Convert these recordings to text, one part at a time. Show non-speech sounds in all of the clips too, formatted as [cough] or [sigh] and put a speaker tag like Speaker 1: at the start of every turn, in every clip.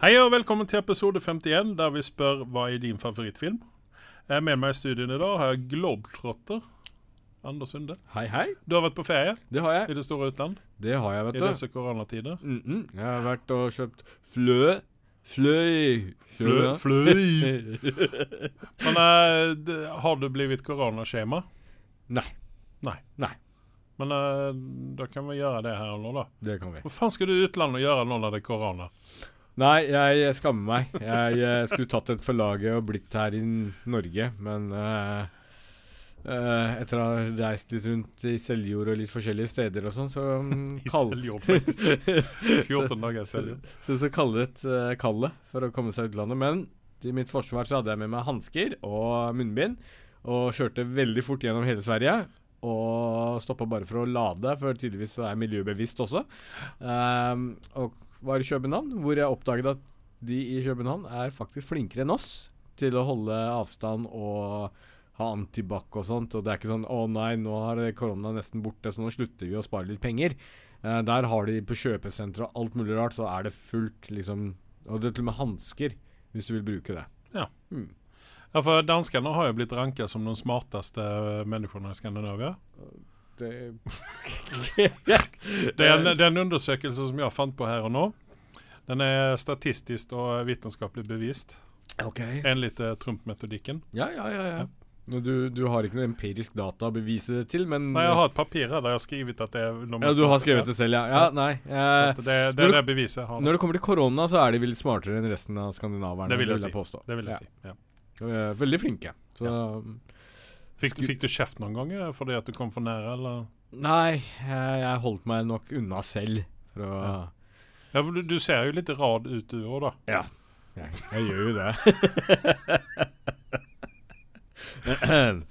Speaker 1: Hei og velkommen til episode 51, der vi spør hva er din favorittfilm. Jeg er med meg i studien i dag har jeg Globetrotter. Anders Sunde.
Speaker 2: Hei, hei.
Speaker 1: Du har vært på ferie
Speaker 2: Det har jeg.
Speaker 1: i det store utland
Speaker 2: Det har jeg, vet
Speaker 1: i
Speaker 2: du.
Speaker 1: disse koronatider.
Speaker 2: Mm -mm. Jeg har vært og kjøpt flø. Fløy.
Speaker 1: Flø- fløy. [laughs] Men eh, har du blitt koronaskjema?
Speaker 2: Nei.
Speaker 1: Nei.
Speaker 2: Nei.
Speaker 1: Men eh, da kan vi gjøre det her og nå, da.
Speaker 2: Det kan vi.
Speaker 1: Hva faen skal du i utlandet og gjøre nå når det er korona?
Speaker 2: Nei, jeg skammer meg. Jeg, jeg, skulle tatt et for laget og blitt her i Norge, men uh, Uh, etter å ha reist litt rundt i Seljord og litt forskjellige steder og sånn, så mm, [laughs]
Speaker 1: I Seljord, faktisk. 14 dager i [laughs] Seljord.
Speaker 2: Så, så kallet uh, kallet for å komme seg ut landet. Men til mitt forsvar så hadde jeg med meg hansker og munnbind, og kjørte veldig fort gjennom hele Sverige. Og stoppa bare for å lade, for tydeligvis så er jeg miljøbevisst også. Um, og var i København, hvor jeg oppdaget at de i København er faktisk flinkere enn oss til å holde avstand og ha antibac og sånt. Og det er ikke sånn 'Å nei, nå har korona nesten borte, så nå slutter vi å spare litt penger'. Eh, der har de på kjøpesentre og alt mulig rart, så er det fullt, liksom Og det er til og med hansker, hvis du vil bruke det.
Speaker 1: Ja.
Speaker 2: Mm.
Speaker 1: Ja, for danskene har jo blitt ranka som de smarteste menneskene i Skandinavia.
Speaker 2: Det [laughs]
Speaker 1: Det er, en, det er en undersøkelse som jeg fant på her og nå. Den er statistisk og vitenskapelig bevist, Okay. uh, Trump-metodikken.
Speaker 2: Ja, ja, ja. ja. Du, du har ikke noe empirisk data å bevise det til, men
Speaker 1: Nei, jeg har et papir her der jeg har skrevet at det er er
Speaker 2: Ja, du har skrevet det selv, ja. Ja, nei. Eh,
Speaker 1: at det, det
Speaker 2: når
Speaker 1: det beviset jeg har.
Speaker 2: når det kommer til korona, så er de vel smartere enn resten av skandinaverne.
Speaker 1: Det vil jeg si.
Speaker 2: påstå.
Speaker 1: Det vil jeg
Speaker 2: ja.
Speaker 1: si. Ja.
Speaker 2: Eh, Veldig flinke. Så
Speaker 1: Fikk, fikk du kjeft noen ganger fordi at du kom for nære, eller?
Speaker 2: Nei, jeg, jeg holdt meg nok unna selv. For å
Speaker 1: Ja. Ja, for du, du ser jo litt rad ut du òg, da.
Speaker 2: Ja. Jeg, jeg gjør jo det.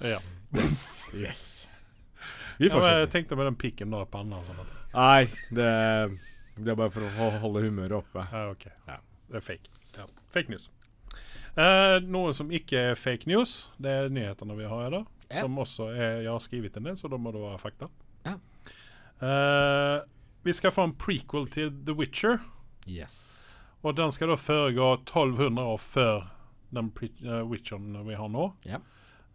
Speaker 2: [clears throat]
Speaker 1: Ja.
Speaker 2: yes. Vi
Speaker 1: Ja, men jeg tenkte med den pikken da i panna sånn. at-
Speaker 2: Nei, det, det er bare for å holde humøret oppe.
Speaker 1: Ja, ok.
Speaker 2: Ja.
Speaker 1: Det er fake. Ja. Fake news. Eh, noe som ikke er fake news, det er nyhetene vi har i dag.
Speaker 2: Ja.
Speaker 1: Som også er Jeg har skrevet en del, så da må det være fakta.
Speaker 2: Ja.
Speaker 1: Uh, vi skal få en prequel til The Witcher.
Speaker 2: Yes.
Speaker 1: Og den skal da foregå 1200 år før den eh, Witcheren vi har nå.
Speaker 2: Ja.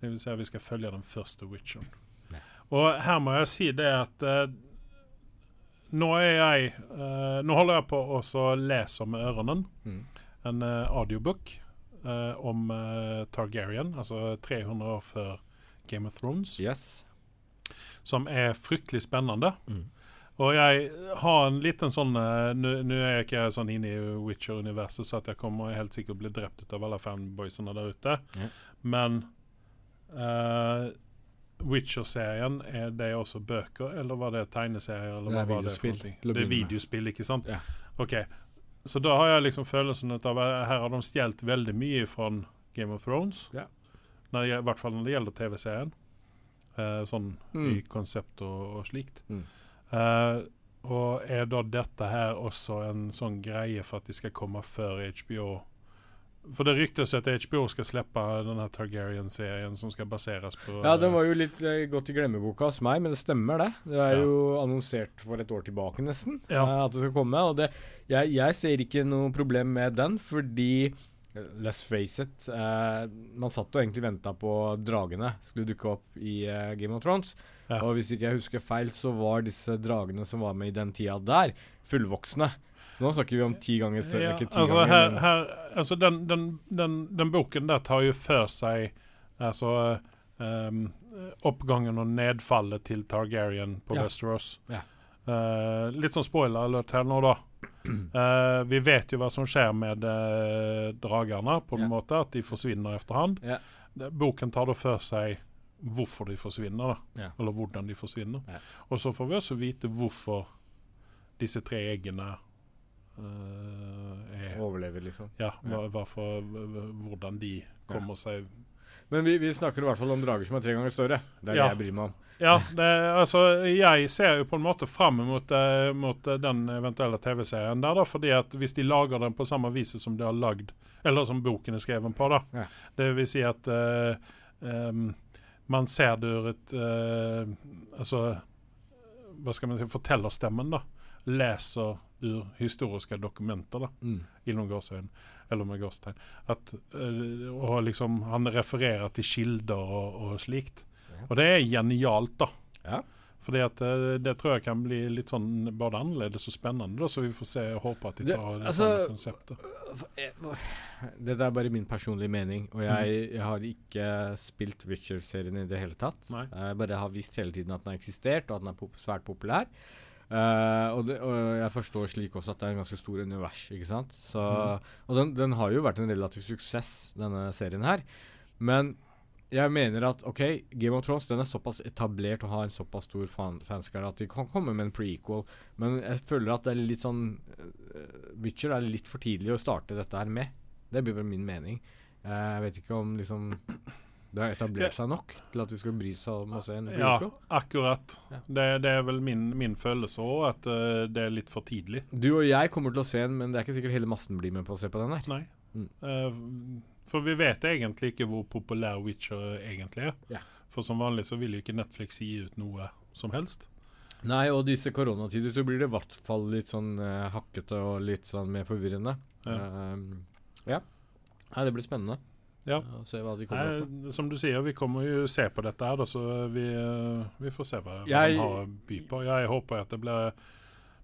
Speaker 1: Det vil si at vi skal følge den første Witcheren.
Speaker 2: Ja.
Speaker 1: Og her må jeg si det at uh, nå er jeg Nå holder jeg på å lese med ørene
Speaker 2: Mm.
Speaker 1: en audiobook om Targaryen, altså 300 år før Game of Thrones,
Speaker 2: Yes.
Speaker 1: som er fryktelig spennende.
Speaker 2: Mm.
Speaker 1: Og jeg har en liten sånn eh, Nå er jeg ikke sånn inne i Witcher-universet, så at jeg kommer helt sikkert bli drept ut av alle fanboysene der ute.
Speaker 2: Ja.
Speaker 1: Men uh, Witcher-serien, er det også bøker, eller var det tegneserier? Eller
Speaker 2: Det er
Speaker 1: det,
Speaker 2: videospill, å
Speaker 1: det er videospill, ikke sant?
Speaker 2: Ja.
Speaker 1: Ok, Så da har jeg liksom følelsen av at her har de stjålet veldig mye fra Game of Thrones.
Speaker 2: Ja.
Speaker 1: Når det, I hvert fall når det gjelder TV-serien. Uh, sånn
Speaker 2: Mm.
Speaker 1: i konsept og, og slikt.
Speaker 2: Mm.
Speaker 1: Uh, og er da dette her også en sånn greie for at de skal komme før HBO? For det ryktes at HBO skal slippe denne Targaryen-serien som skal baseres på
Speaker 2: Ja, den var jo litt eh, godt i glemmeboka hos meg, men det stemmer det. Det er
Speaker 1: Ja.
Speaker 2: jo annonsert for et år tilbake nesten
Speaker 1: Ja.
Speaker 2: eh, at det skal komme. Og det, jeg, jeg ser ikke noe problem med den, fordi eh, Let's face it. Uh, man satt og egentlig venta på dragene skulle dukke opp i uh, Game of Thrones.
Speaker 1: Ja.
Speaker 2: Og hvis ikke jeg husker feil, så var disse dragene som var med i den tida der, fullvoksne. Så nå snakker vi om ti ganger større.
Speaker 1: Ja, altså,
Speaker 2: ganger,
Speaker 1: her, her, altså den, den, den, den boken der tar jo for seg altså, um, oppgangen og nedfallet til Targaryen på
Speaker 2: Ja.
Speaker 1: Westeros.
Speaker 2: Ja.
Speaker 1: Eh, litt sånn spoiler alert her nå, da. Uh, [clears throat] vi vet jo hva som skjer med uh, dragene, på en
Speaker 2: yeah.
Speaker 1: måte. At de forsvinner efterhand. Det- Boken tar da for seg hvorfor de forsvinner, da.
Speaker 2: Yeah.
Speaker 1: Eller hvordan de forsvinner. Og så får vi også vite hvorfor disse tre eggene eh, er
Speaker 2: overlever, liksom.
Speaker 1: ja, hva, hvorfor, hvordan de kommer seg
Speaker 2: Men vi, vi snakker i hvert fall om drager som er tre ganger større. Det er
Speaker 1: Ja.
Speaker 2: det jeg bryr meg om.
Speaker 1: Ja, det, altså jeg ser jo på en måte fram mot, eh, mot eh, den eventuelle TV-serien der, da, fordi at hvis de lager den på samme vis som de har lagd, eller som boken er skrevet på, da,
Speaker 2: Ja.
Speaker 1: det vil si at uh, um, man ser det ur et uh, Altså, hva skal man si, fortellerstemmen, da, leser ur historiska dokumenter
Speaker 2: Mm.
Speaker 1: inom gåsøyne, eller med gåstegn. Eh, og liksom, han refererer til kilder og, og slikt.
Speaker 2: Ja.
Speaker 1: Og det er genialt, da.
Speaker 2: Ja.
Speaker 1: Fordi at eh, det tror jeg kan bli litt sånn både annerledes og spennende, da, så vi får se og håpe at de tar det,
Speaker 2: altså-
Speaker 1: samme konseptet.
Speaker 2: Dette er bare min personlige mening, og jeg, jeg har ikke spilt Witcher-serien i det hele tatt.
Speaker 1: Nei.
Speaker 2: Jeg bare har visst hele tiden at den har eksistert, og at den er pop svært populær. Eh, og, det, og jeg forstår slik også at det er en ganske stor univers, ikke sant. Så,
Speaker 1: mm.
Speaker 2: Og den, den har jo vært en relativ suksess, denne serien her. Men jeg mener at ok, Game of Thrones den er såpass etablert og har en såpass stor fan fanskare at de kan komme med en prequel. Men jeg føler at det er litt sånn uh, Witcher er litt for tidlig å starte dette her med. Det blir bare min mening. Uh, jeg vet ikke om liksom det har etablert seg nok til at vi skal bry oss om å se en
Speaker 1: Ja, akkurat.
Speaker 2: Ja.
Speaker 1: Det, det er vel min, min følelse òg, at uh, det er litt for tidlig.
Speaker 2: Du og jeg kommer til å se den, men det er ikke sikkert hele massen blir med på å se på den her.
Speaker 1: Nei.
Speaker 2: Mm.
Speaker 1: Uh, for vi vet egentlig ikke hvor populær Witcher egentlig er.
Speaker 2: Ja.
Speaker 1: For som vanlig så vil jo ikke Netflix gi ut noe som helst.
Speaker 2: Nei, og disse koronatider så blir det i hvert fall litt sånn uh, hakkete og litt sånn mer forvirrende.
Speaker 1: Ja.
Speaker 2: Ehm, ja. Nei, det blir spennende
Speaker 1: Ja.
Speaker 2: med.
Speaker 1: Nei, som du sier, vi kommer jo se på dette her, da, så vi, eh, vi får se hva,
Speaker 2: Jeg-
Speaker 1: de har å by på. Jeg håper at det blir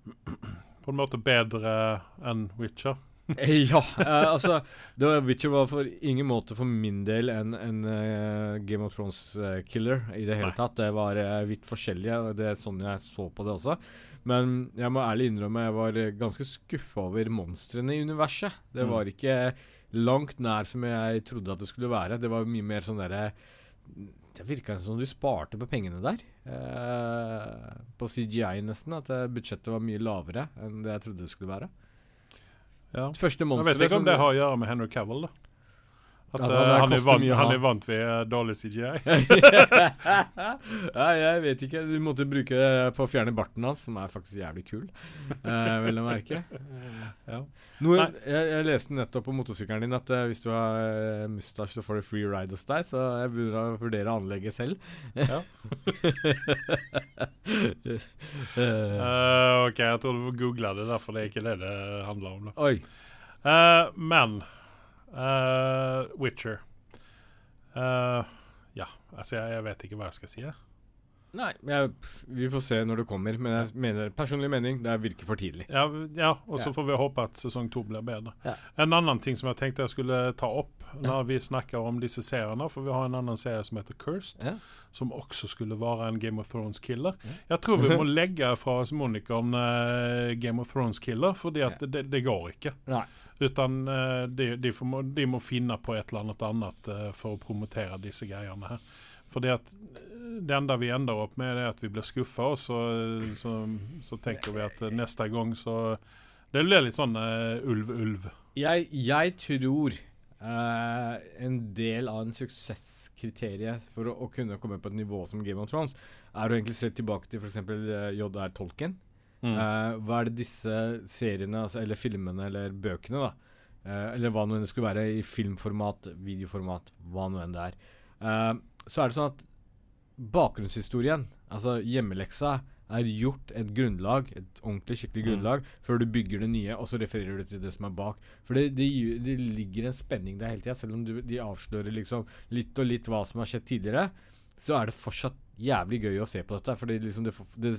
Speaker 1: [clears throat] på en måte bedre enn Witcher. [laughs]
Speaker 2: Eh, ja, eh, altså det Witcher var for ingen måte for min del en, en uh, Game of Thrones-killer i det hele
Speaker 1: Nei.
Speaker 2: tatt. Det var uh, vidt forskjellige, og det er sånn jeg så på det også. Men jeg må ærlig innrømme jeg var eh, ganske skuffa over monstrene i universet. Det
Speaker 1: Mm.
Speaker 2: var ikke langt nær som jeg trodde at det skulle være. Det var mye mer sånn derre Det virka som du sparte på pengene der. Eh, på CGI, nesten. At eh, budsjettet var mye lavere enn det jeg trodde det skulle være.
Speaker 1: Ja.
Speaker 2: Det første
Speaker 1: Jeg
Speaker 2: monsteret
Speaker 1: vet ikke om det har å gjøre med Henry Cavill. da. At
Speaker 2: At
Speaker 1: eh,
Speaker 2: han er
Speaker 1: han, er vant,
Speaker 2: mye
Speaker 1: han er vant ved eh, dårlig CGI. [laughs]
Speaker 2: ja, jeg vet ikke. Du måtte bruke det på å fjerne barten hans, som er faktisk jævlig kul. Eh, vel å merke. [laughs]
Speaker 1: Ja.
Speaker 2: Noe, jeg, jeg leste nettopp på motorsykkelen din at uh, hvis du har uh, mustasje, så får du free ride hos deg, så jeg begynner å vurdere anlegget selv.
Speaker 1: Ja. [laughs]
Speaker 2: Eh,
Speaker 1: Eh, ok, jeg tror du googla det, derfor det er ikke det det handler om. da.
Speaker 2: oi.
Speaker 1: Uh, men eh, Witcher Uh, Ja, altså jeg, jeg vet ikke hva jeg skal si. jeg.
Speaker 2: Nei, jeg, vi får se når det kommer, men jeg mener, personlig mening, det virker for tidlig.
Speaker 1: Ja, ja og så
Speaker 2: Ja.
Speaker 1: får vi håpe at sesong to blir bedre.
Speaker 2: Ja.
Speaker 1: En annen ting som jeg tenkte jeg skulle ta opp når vi snakker om disse seriene, for vi har en annen serie som heter Cursed, som også skulle være en Game of Thrones-killer. Jeg tror vi [laughs] må legge fra oss monikeren eh, Game of Thrones-killer, fordi at det, det går ikke.
Speaker 2: Nei.
Speaker 1: Utan eh, de, de, må- de må finne på et eller annet annet eh, for å promotere disse greiene her. Fordi at eh, det enda vi ender opp med, er at vi blir skuffa, og så, så, så tenker vi at neste gang så Det blir litt sånn ulv-ulv.
Speaker 2: Jeg, jeg tror uh, en del av en suksesskriteriet for å, å kunne komme på et nivå som Game of Thrones, er å egentlig se tilbake til f.eks. Uh, J.R. Tolkien.
Speaker 1: Mm.
Speaker 2: Uh, hva er det disse seriene, altså, eller filmene eller bøkene, da, uh, eller hva nå enn det skulle være, i filmformat, videoformat, hva nå enn det er, uh, så er det sånn at bakgrunnshistorien, altså hjemmeleksa, er gjort et grunnlag, et ordentlig skikkelig
Speaker 1: Mm.
Speaker 2: grunnlag, før du bygger det nye, og så refererer du til det som er bak. For det, det, det ligger en spenning der hele tida, selv om du, de avslører liksom litt og litt hva som har skjedd tidligere. Så er det fortsatt jævlig gøy å se på dette. For liksom det, det,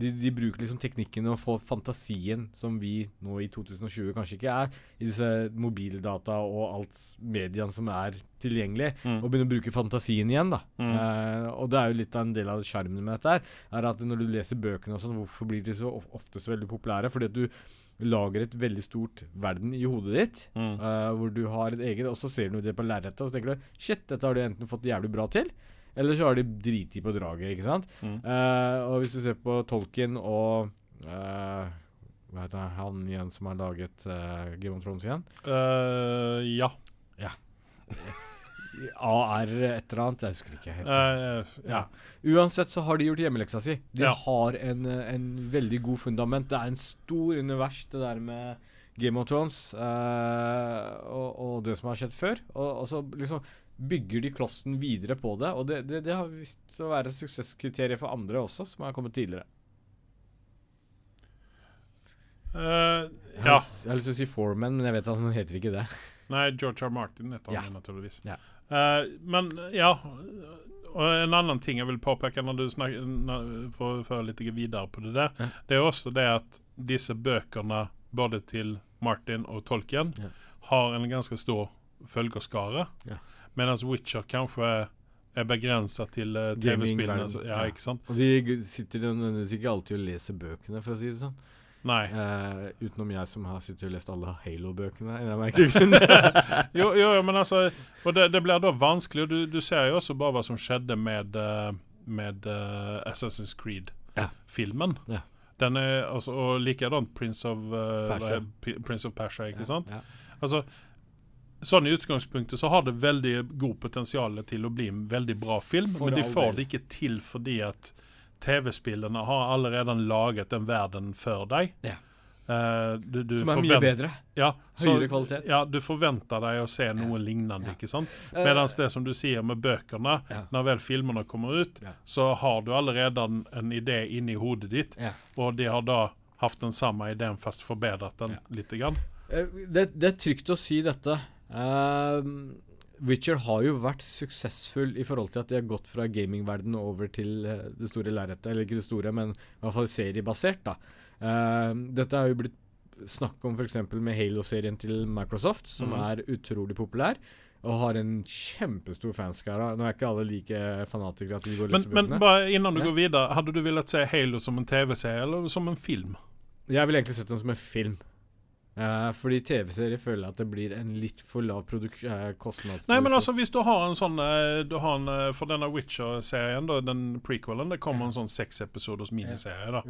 Speaker 2: de, de bruker liksom teknikken og fantasien som vi nå i 2020 kanskje ikke er, i disse mobildata og alt mediene som er tilgjengelig,
Speaker 1: Mm.
Speaker 2: og begynner å bruke fantasien igjen, da.
Speaker 1: Mm.
Speaker 2: Eh, og det er jo litt av en del av sjarmen med dette her, er at når du leser bøkene og sånn, hvorfor blir de så ofte så veldig populære? Fordi at du lager et veldig stort verden i hodet ditt,
Speaker 1: Mm.
Speaker 2: Uh, hvor du har et eget, og så ser du det på lerretet, og så tenker du shit, dette har du enten fått jævlig bra til, eller så har de driti på draget, ikke sant?
Speaker 1: Mm.
Speaker 2: Uh, og hvis du ser på Tolkien og uh, Hva heter han, han igjen som har laget uh, Game of Thrones igjen?
Speaker 1: Uh, ja.
Speaker 2: AR et eller annet, jeg husker ikke helt.
Speaker 1: Uh, ja.
Speaker 2: Ja. Uansett så har de gjort hjemmeleksa si. De
Speaker 1: Ja.
Speaker 2: har en, en veldig god fundament. Det er en stor univers, det der med Game of Thrones uh, og, og det som har skjedd før. Og, og så liksom bygger de klossen videre på det. Og det, det, det har vist å være et suksesskriterium for andre også, som har kommet tidligere. Uh,
Speaker 1: ja.
Speaker 2: jeg har lyst til å si Foreman, men jeg vet at han heter ikke det.
Speaker 1: Nei, George R. Martin heter han
Speaker 2: Ja.
Speaker 1: naturligvis.
Speaker 2: Ja.
Speaker 1: Uh, men ja Og en annen ting jeg vil påpeke når du snakker for å føre litt videre på det der,
Speaker 2: Ja.
Speaker 1: det er også det at disse bøkene, både til Martin og Tolkien, har en ganske stor følgerskare.
Speaker 2: Ja.
Speaker 1: Mens Witcher kanskje er, begrensa til uh, TV-spillene. Ja,
Speaker 2: ja.
Speaker 1: ikke sant?
Speaker 2: Og de sitter nødvendigvis ikke alltid og leser bøkene, for å si det sånn.
Speaker 1: Nei.
Speaker 2: Uh, utenom jeg som har sittet og lest alle Halo-bøkene.
Speaker 1: jo, jo, men altså Og det, det blir da vanskelig. Du, du ser jo også bare hva som skjedde med, eh, med uh, Assassin's Creed-filmen.
Speaker 2: Ja.
Speaker 1: Den er altså, Og likedan Prince of uh,
Speaker 2: Persia.
Speaker 1: er- Prince of Persia, ikke sant?
Speaker 2: Ja.
Speaker 1: Altså Sånn i utgangspunktet så har det veldig god potensial til å bli en veldig bra film,
Speaker 2: For
Speaker 1: men de får det ikke til fordi at TV-spillene har allerede laget en verden før deg.
Speaker 2: Ja.
Speaker 1: Uh, du, du
Speaker 2: Som er mye bedre.
Speaker 1: Ja, så-
Speaker 2: Høyere kvalitet.
Speaker 1: Ja, du forventer deg å se noe lignende, ikke sant? Mens det som du sier med bøkene,
Speaker 2: Ja.
Speaker 1: når vel filmene kommer ut,
Speaker 2: Ja.
Speaker 1: så har du allerede en, en idé inni hodet ditt,
Speaker 2: Ja.
Speaker 1: og de har da hatt den samme ideen, fast forbedret den
Speaker 2: Ja.
Speaker 1: litt. grann.
Speaker 2: Eh, det, det er trygt å si dette. Ehm, Witcher har jo vært suksessfull i forhold til at de har gått fra gamingverdenen over til eh, det store lerretet. Eller ikke det store, men i hvert fall seriebasert. da. Uh, dette har jo blitt snakk om f.eks. med Halo-serien til Microsoft, som
Speaker 1: mm.
Speaker 2: er utrolig populær. Og har en kjempestor fanskara. Nå er ikke alle like fanatikere at de går
Speaker 1: Men, men bare innan du
Speaker 2: Ja.
Speaker 1: går videre, hadde du villet se Halo som en TV-serie eller som en film?
Speaker 2: Jeg ville egentlig sett den som en film. Eh, fordi TV-serier føler jeg at det blir en litt for lav uh, kostnadsproduksjon.
Speaker 1: Nei, men altså hvis du har en sånn eh, du har en, eh, For denne Witcher-serien, den prequelen, det kommer en sånn seksepisoders miniserie. da.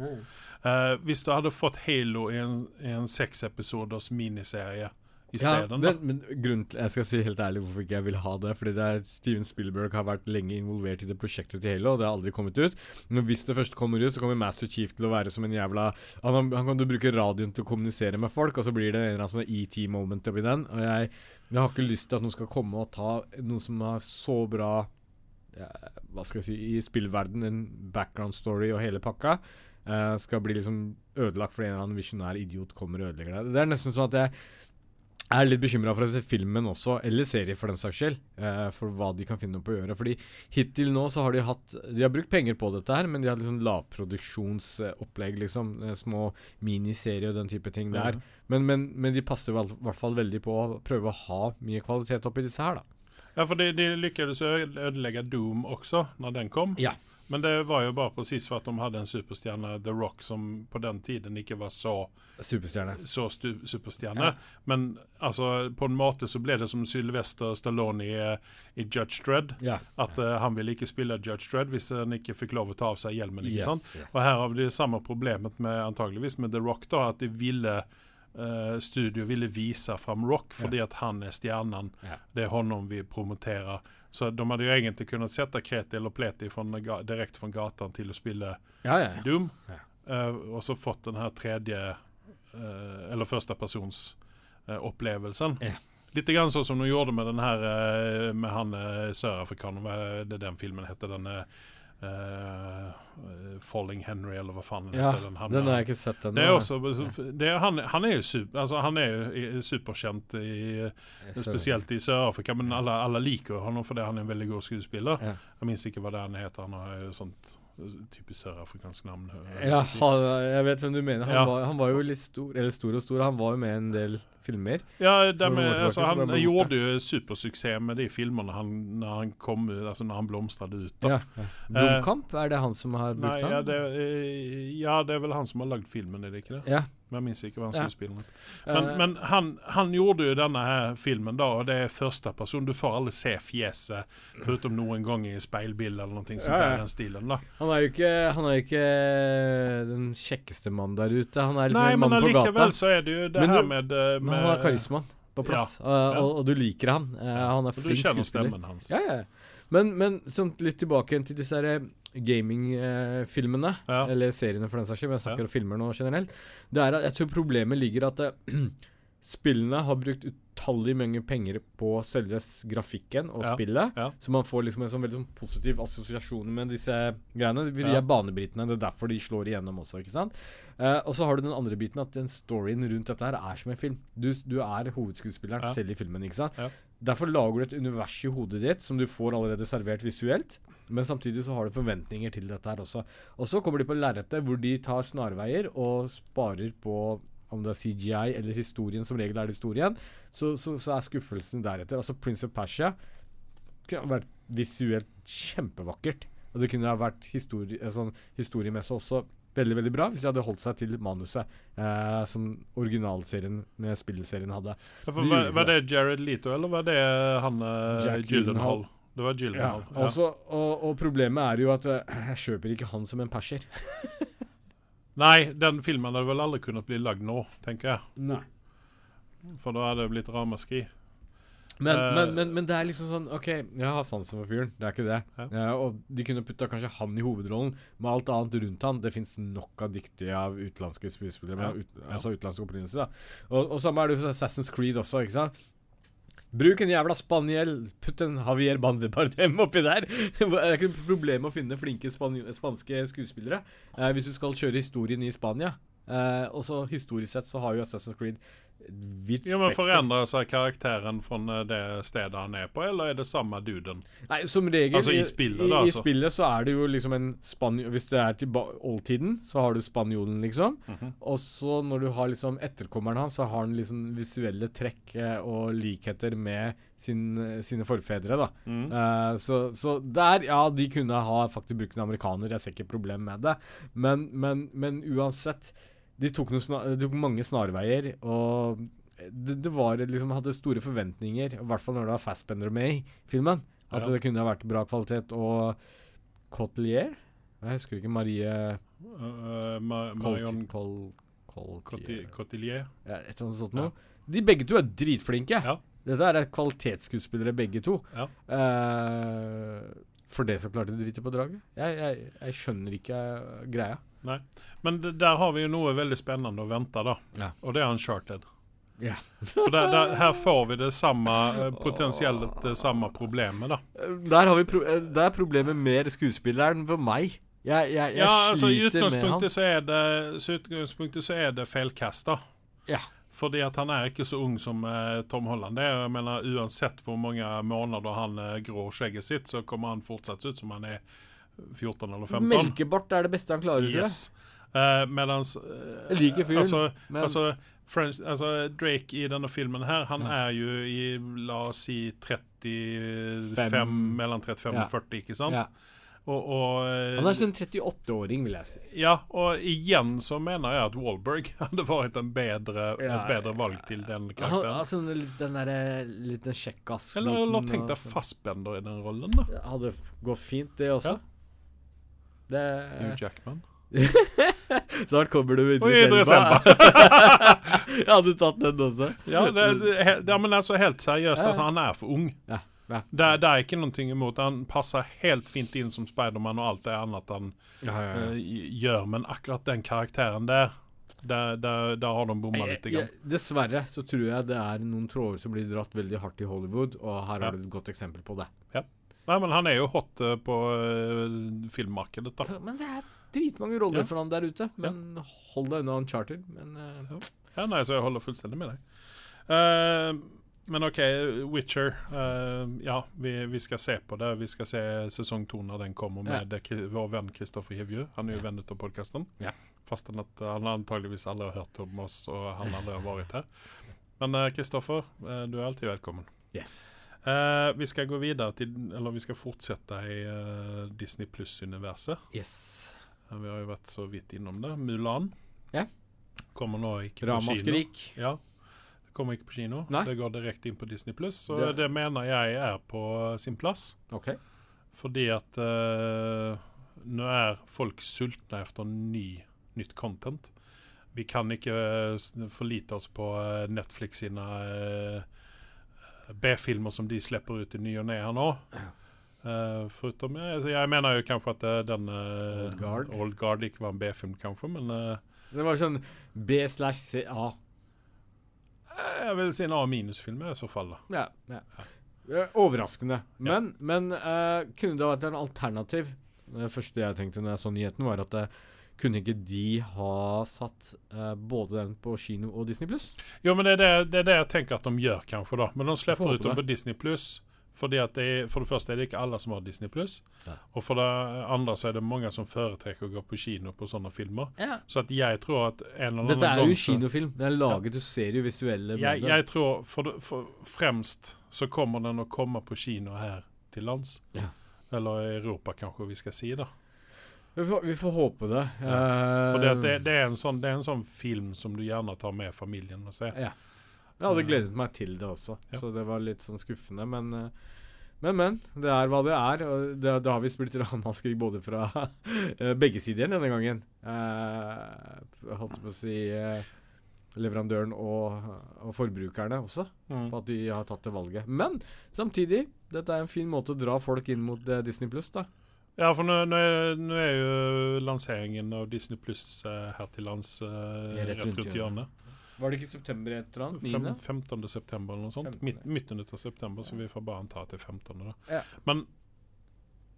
Speaker 1: Eh, hvis du hadde fått Halo i en, i en seksepisoders miniserie
Speaker 2: Ja, men, men grunnen til, jeg skal si helt ærlig hvorfor ikke jeg vil ha det. Fordi det er Steven Spielberg har vært lenge involvert i det prosjektet til Halo, og det har aldri kommet ut. Men hvis det først kommer ut, så kommer Master Chief til å være som en jævla Han, han kan du bruke radioen til å kommunisere med folk, og så blir det en eller annen sånn ET-moment oppi den. Og jeg, jeg har ikke lyst til at noen skal komme og ta noe som er så bra ja, Hva skal jeg si I spillverden, en background story og hele pakka. eh, skal bli liksom ødelagt fordi en eller annen visjonær idiot kommer og ødelegger det. Det er nesten sånn at jeg jeg er litt bekymra for å se filmen også, eller serie for den saks skyld, eh, for hva de kan finne på å gjøre. Fordi hittil nå så har de hatt De har brukt penger på dette her, men de har liksom lavproduksjonsopplegg, liksom. eh, Små miniserier og den type ting der.
Speaker 1: Mhm.
Speaker 2: Men, men, men de passer i hvert fall veldig på å prøve å ha mye kvalitet oppi disse her, da.
Speaker 1: Ja, for de, de lykkes å ødelegge Doom også, når den kom.
Speaker 2: Ja.
Speaker 1: Men det var ju bara precis för att de hade en superstjärna, The Rock, som på den tiden inte var så,
Speaker 2: Superstjerne.
Speaker 1: så stu, superstjärna.
Speaker 2: Ja.
Speaker 1: Men alltså på en måte så blev det som Sylvester Stallone i, eh, i Judge Dredd.
Speaker 2: Ja.
Speaker 1: At Uh, han ville ikke spille Judge Dredd hvis han ikke fikk lov å ta av seg hjelmen. ikke
Speaker 2: Yes, ja.
Speaker 1: Og her har vi det samme problemet med antageligvis med The Rock. da, At de ville Uh, studio ville vise fram Rock fordi at han er stjernen.
Speaker 2: Ja.
Speaker 1: Det er honom vi promoterer. Så de hadde jo egentlig kunnet sette Kreti eller Pleti direkte fra gatan til å spille
Speaker 2: Ja, ja, ja.
Speaker 1: Doom. Eh, og så fått den her tredje uh, Eller førstepersons uh, opplevelsen.
Speaker 2: Ja.
Speaker 1: Litt grann sånn som de gjorde med den her eh, med han uh, sørafrikaneren, er det den filmen heter? Den eh, eh, Falling Henry, eller hva faen
Speaker 2: ja.
Speaker 1: Den, heter.
Speaker 2: den har jeg ikke sett ennå.
Speaker 1: han, han er jo super, altså han er jo superkjent, i, spesielt i Sør-Afrika. Men alle, alle liker ham fordi han er en veldig god skuespiller.
Speaker 2: Ja.
Speaker 1: Jeg minnes ikke hva det han heter. Han har jo sånt typisk sørafrikansk navn.
Speaker 2: Ja, han, jeg vet hvem du mener. Han,
Speaker 1: Ja.
Speaker 2: var, han var jo litt stor, eller stor og stor. Han var jo med i en del filmer.
Speaker 1: Ja,
Speaker 2: For
Speaker 1: det
Speaker 2: noen
Speaker 1: med,
Speaker 2: år tilbake
Speaker 1: altså, han gjorde jo supersuksess med de filmene han, når han kom altså når han blomstret ut. Da.
Speaker 2: Ja. Blomkamp, er det han som har
Speaker 1: Nei,
Speaker 2: brukt
Speaker 1: ja det, eh, ja, det er vel han som har lagd filmen, er det ikke det?
Speaker 2: Ja.
Speaker 1: Men minns ikke hva han
Speaker 2: Ja.
Speaker 1: skuespiller. Men,
Speaker 2: eh,
Speaker 1: men han, han gjorde jo denne her filmen, da, og det er første person. Du får aldri se fjeset, foruten noen ganger i speilbildet eller noe sånt
Speaker 2: Ja, ja.
Speaker 1: den stilen. da.
Speaker 2: han er jo ikke, han er jo ikke den kjekkeste mannen der ute. Han er liksom
Speaker 1: Nei,
Speaker 2: en mann på gata.
Speaker 1: så er det jo det
Speaker 2: Men
Speaker 1: her
Speaker 2: med,
Speaker 1: med, eh,
Speaker 2: Men han har karismaen på plass, og,
Speaker 1: ja.
Speaker 2: og, og du liker han. Eh, han er
Speaker 1: Og du kjenner stemmen hans.
Speaker 2: Ja, ja. Men, men sånn litt tilbake til disse her gamingfilmene,
Speaker 1: Ja.
Speaker 2: eller seriene for den saks skyld, men jeg snakker om filmer nå generelt. Det er at Jeg tror problemet ligger at eh, [clears throat] spillene har brukt utallig mange penger på selve grafikken og
Speaker 1: Ja,
Speaker 2: spillet.
Speaker 1: ja.
Speaker 2: Så man får liksom en sånn veldig sånn positiv assosiasjon med disse greiene. De
Speaker 1: Ja.
Speaker 2: er banebrytende, det er derfor de slår igjennom også, ikke sant. Eh, og så har du den andre biten at den storyen rundt dette her er som en film. Du, du er hovedskuespilleren
Speaker 1: Ja.
Speaker 2: selv i filmen, ikke sant. Derfor lager du et univers i hodet ditt som du får allerede servert visuelt. Men samtidig så har du forventninger til dette her også. Og så kommer de på lerretet hvor de tar snarveier og sparer på om det er CGI eller historien, som regel er det historien, så, så, så er skuffelsen deretter. Altså Prince of Persia kunne vært visuelt kjempevakkert. Og det kunne ha vært histori eh, sånn, historiemessig også veldig veldig bra hvis de hadde holdt seg til manuset eh, som originalserien med spillserien hadde.
Speaker 1: Ja,
Speaker 2: Det
Speaker 1: var, var det Jared Leto, eller var det han
Speaker 2: Jack
Speaker 1: Gyllenhaal? Det var Gyllenhaal. Ja.
Speaker 2: Også, og, og problemet er jo at eh, jeg kjøper ikke han som en perser. [laughs]
Speaker 1: Nei, den filmen hadde vel aldri kunnet bli lagd nå, tenker jeg.
Speaker 2: Nei.
Speaker 1: For da hadde det blitt ramaskri.
Speaker 2: Men,
Speaker 1: uh,
Speaker 2: men, men, men det er liksom sånn OK, jeg har sansen for fyren, det er ikke det.
Speaker 1: Ja.
Speaker 2: Eh, og de kunne putta kanskje han i hovedrollen, med alt annet rundt han. Det fins nok av dyktige av utenlandske skuespillere
Speaker 1: Ja.
Speaker 2: ut, altså utenlandsk opprinnelse. da. Og, og samme er det for Assassin's Creed også, ikke sant. Bruk en jævla spaniel. Putt en Javier Bandebardem oppi der. [laughs] Det er ikke noe problem å finne flinke span spanske skuespillere eh, hvis du skal kjøre historien i Spania. Eh, og så historisk sett så har jo Assassin's Creed vidt
Speaker 1: Ja, men
Speaker 2: spekter.
Speaker 1: Forandrer seg karakteren fra det stedet han er på, eller er det samme duden?
Speaker 2: Nei, som regel
Speaker 1: Altså, i spillet,
Speaker 2: i,
Speaker 1: da,
Speaker 2: I
Speaker 1: altså.
Speaker 2: spillet så er det jo liksom en spanjol Hvis det er til oldtiden, så har du spanjolen, liksom.
Speaker 1: Mhm.
Speaker 2: Og så når du har liksom etterkommeren hans, så har han liksom visuelle trekk eh, og likheter med sin, eh, sine forfedre, da.
Speaker 1: Mm.
Speaker 2: Uh, så, så der, ja, de kunne ha faktisk brukt en amerikaner, jeg ser ikke problem med det. Men, men, men uansett, de tok, noen sna de tok mange snarveier, og det, det var liksom hadde store forventninger, i hvert fall når det var Fassbender med i filmen. At
Speaker 1: Ja.
Speaker 2: det kunne ha vært bra kvalitet. Og Cotelier Jeg husker ikke Marie
Speaker 1: Uh, Ma Marion
Speaker 2: Col- Col
Speaker 1: Cotelier.
Speaker 2: Ja, Et eller annet sånt
Speaker 1: Ja.
Speaker 2: De begge to er dritflinke.
Speaker 1: Ja.
Speaker 2: Dette er kvalitetsskuespillere begge to.
Speaker 1: Ja.
Speaker 2: Uh, for det så klarte du drite på draget. Jeg, jeg, jeg skjønner ikke eh, greia.
Speaker 1: Men der har vi jo noe veldig spennende å vente, da.
Speaker 2: Ja.
Speaker 1: Og det er Uncharted.
Speaker 2: Ja.
Speaker 1: For der, der, her får vi det samme, eh, potensielt det samme problemet, da.
Speaker 2: Eh, Der har vi pro eh, Der er problemet mer skuespilleren for meg. Jeg, jeg, jeg
Speaker 1: Ja, altså I utgangspunktet så er det Så utgangspunktet så er det feilkasta.
Speaker 2: Ja.
Speaker 1: Fordi at han er ikke så ung som eh, Tom Holland er. Jeg mener, Uansett hvor mange måneder han eh, grår skjegget sitt, så kommer han fortsatt ut som han er 14 eller 15.
Speaker 2: Melkebart er det beste han klarer. tror jeg.
Speaker 1: Yes. Uh, eh,
Speaker 2: Jeg liker fyren,
Speaker 1: Altså,
Speaker 2: men-
Speaker 1: altså, French, altså Drake i denne filmen her, han
Speaker 2: Ja.
Speaker 1: er jo i la oss si 35
Speaker 2: Fem.
Speaker 1: Mellom 35
Speaker 2: Ja.
Speaker 1: og 40, ikke sant?
Speaker 2: Ja.
Speaker 1: Og, og eh,
Speaker 2: Han er sånn 38-åring, vil jeg si.
Speaker 1: Ja, og igjen så mener jeg at Wahlberg [laughs] hadde vært en bedre,
Speaker 2: Ja,
Speaker 1: et bedre valg til den
Speaker 2: Han,
Speaker 1: karakteren.
Speaker 2: altså, litt- den derre liten kjekkas
Speaker 1: Eller, eller tenk deg Fassbender i den rollen, da.
Speaker 2: Hadde gått fint, det også.
Speaker 1: Ja.
Speaker 2: Det
Speaker 1: Hugh Jackman. [laughs]
Speaker 2: Snart kommer du med Idris Elba. jeg hadde tatt den også.
Speaker 1: Ja, det, det, ja, men altså helt seriøst,
Speaker 2: Ja.
Speaker 1: altså, han er for ung.
Speaker 2: Ja, ja.
Speaker 1: Det, det er ikke noe imot. Han passer helt fint inn som Spiderman og alt det annet han
Speaker 2: Ja, ja, ja.
Speaker 1: eh, gjør, men akkurat den karakteren der, der, der, der har de bomma litt. Grann.
Speaker 2: dessverre så tror jeg det er noen tråder som blir dratt veldig hardt i Hollywood, og her
Speaker 1: Ja.
Speaker 2: har du et godt eksempel på det.
Speaker 1: Nei, men han er jo hot eh, på eh, filmmarkedet, da.
Speaker 2: Men det er dritmange roller
Speaker 1: Ja.
Speaker 2: for han der ute. Men hold deg unna Uncharted. Men uh.
Speaker 1: Ja, nei, så jeg holder fullstendig med deg. Uh, men OK, Witcher. Uh, ja, vi, vi skal se på det. Vi skal se sesong to når den kommer, med det, vår venn Kristoffer Hivju. Han er jo
Speaker 2: Ja.
Speaker 1: venn av podkasten.
Speaker 2: Ja.
Speaker 1: Fastän at han antageligvis aldri har hørt om oss, og han aldri har vært her. Men Kristoffer, du er alltid velkommen.
Speaker 2: yes.
Speaker 1: Eh, vi skal gå videre til Eller vi skal fortsette i uh, Disney Pluss-universet.
Speaker 2: yes.
Speaker 1: Uh, vi har jo vært så vidt innom det. Mulan
Speaker 2: Ja.
Speaker 1: kommer nå ikke på kino.
Speaker 2: Ramaskrik.
Speaker 1: Ja. Det kommer ikke på kino.
Speaker 2: Nei.
Speaker 1: Det går direkte inn på Disney Pluss. Og
Speaker 2: Det-
Speaker 1: det, mener jeg er på sin plass.
Speaker 2: Okay.
Speaker 1: Fordi at nå er folk sultne etter ny, nytt content. Vi kan ikke forlite oss på Netflix sine eh, B-filmer som de slipper ut i ny og ne her nå.
Speaker 2: Ja.
Speaker 1: Eh, förutom, ja, altså, jeg mener jo kanskje at eh, den uh,
Speaker 2: Old Guard.
Speaker 1: Old Guard ikke var en B-film, kanskje, men uh,
Speaker 2: Det var sånn B slash C A.
Speaker 1: Jeg vil si en A-minus-film i så fall.
Speaker 2: Ja, ja. Eh, Overraskende. Men, men eh, kunne det vært en alternativ? Det første jeg tenkte når jeg så nyheten, var at kunne ikke de ha satt eh, både den på kino og Disney pluss?
Speaker 1: Jo, men det er det, det er det jeg tenker at de gjør, kanskje. da. Men de slipper ut dem på Disney pluss. Fordi at det er, For det første er det ikke alle som har Disney pluss.
Speaker 2: Ja.
Speaker 1: Og for det andre så er det mange som foretrekker å gå på kino på sånne filmer.
Speaker 2: Ja.
Speaker 1: Så at jeg tror at en eller annen
Speaker 2: Dette er jo
Speaker 1: gang
Speaker 2: kinofilm. Det er laget, du ser jo visuelle
Speaker 1: jeg, jeg tror for, for fremst så kommer den å komme på kino her til lands.
Speaker 2: Ja.
Speaker 1: Eller i Europa, kanskje vi skal si. da.
Speaker 2: Vi får, vi får håpe det.
Speaker 1: For
Speaker 2: Eh,
Speaker 1: det, det, det, er en sånn, det er en sånn film som du gjerne tar med familien og ser.
Speaker 2: Ja. Jeg hadde gledet meg til det også,
Speaker 1: Ja.
Speaker 2: så det var litt sånn skuffende. Men, eh, men, men. Det er hva det er. Og det, det har visst blitt ramaskrik både fra [laughs] eh, begge sider denne gangen. Uh, holdt på å si uh, leverandøren og, og forbrukerne også,
Speaker 1: Mm.
Speaker 2: på at de har tatt det valget. Men samtidig, dette er en fin måte å dra folk inn mot eh, Disney Pluss, da.
Speaker 1: Ja, for nå, nå, er, nå er jo lanseringen av Disney Pluss eh, her til lands eh,
Speaker 2: Ja,
Speaker 1: rett rundt hjørnet.
Speaker 2: Var det ikke september et eller annet?
Speaker 1: Fem, 15. september eller noe sånt.
Speaker 2: 15.,
Speaker 1: Midt, midten av september, så vi får bare anta til er 15. da.
Speaker 2: Ja.
Speaker 1: Men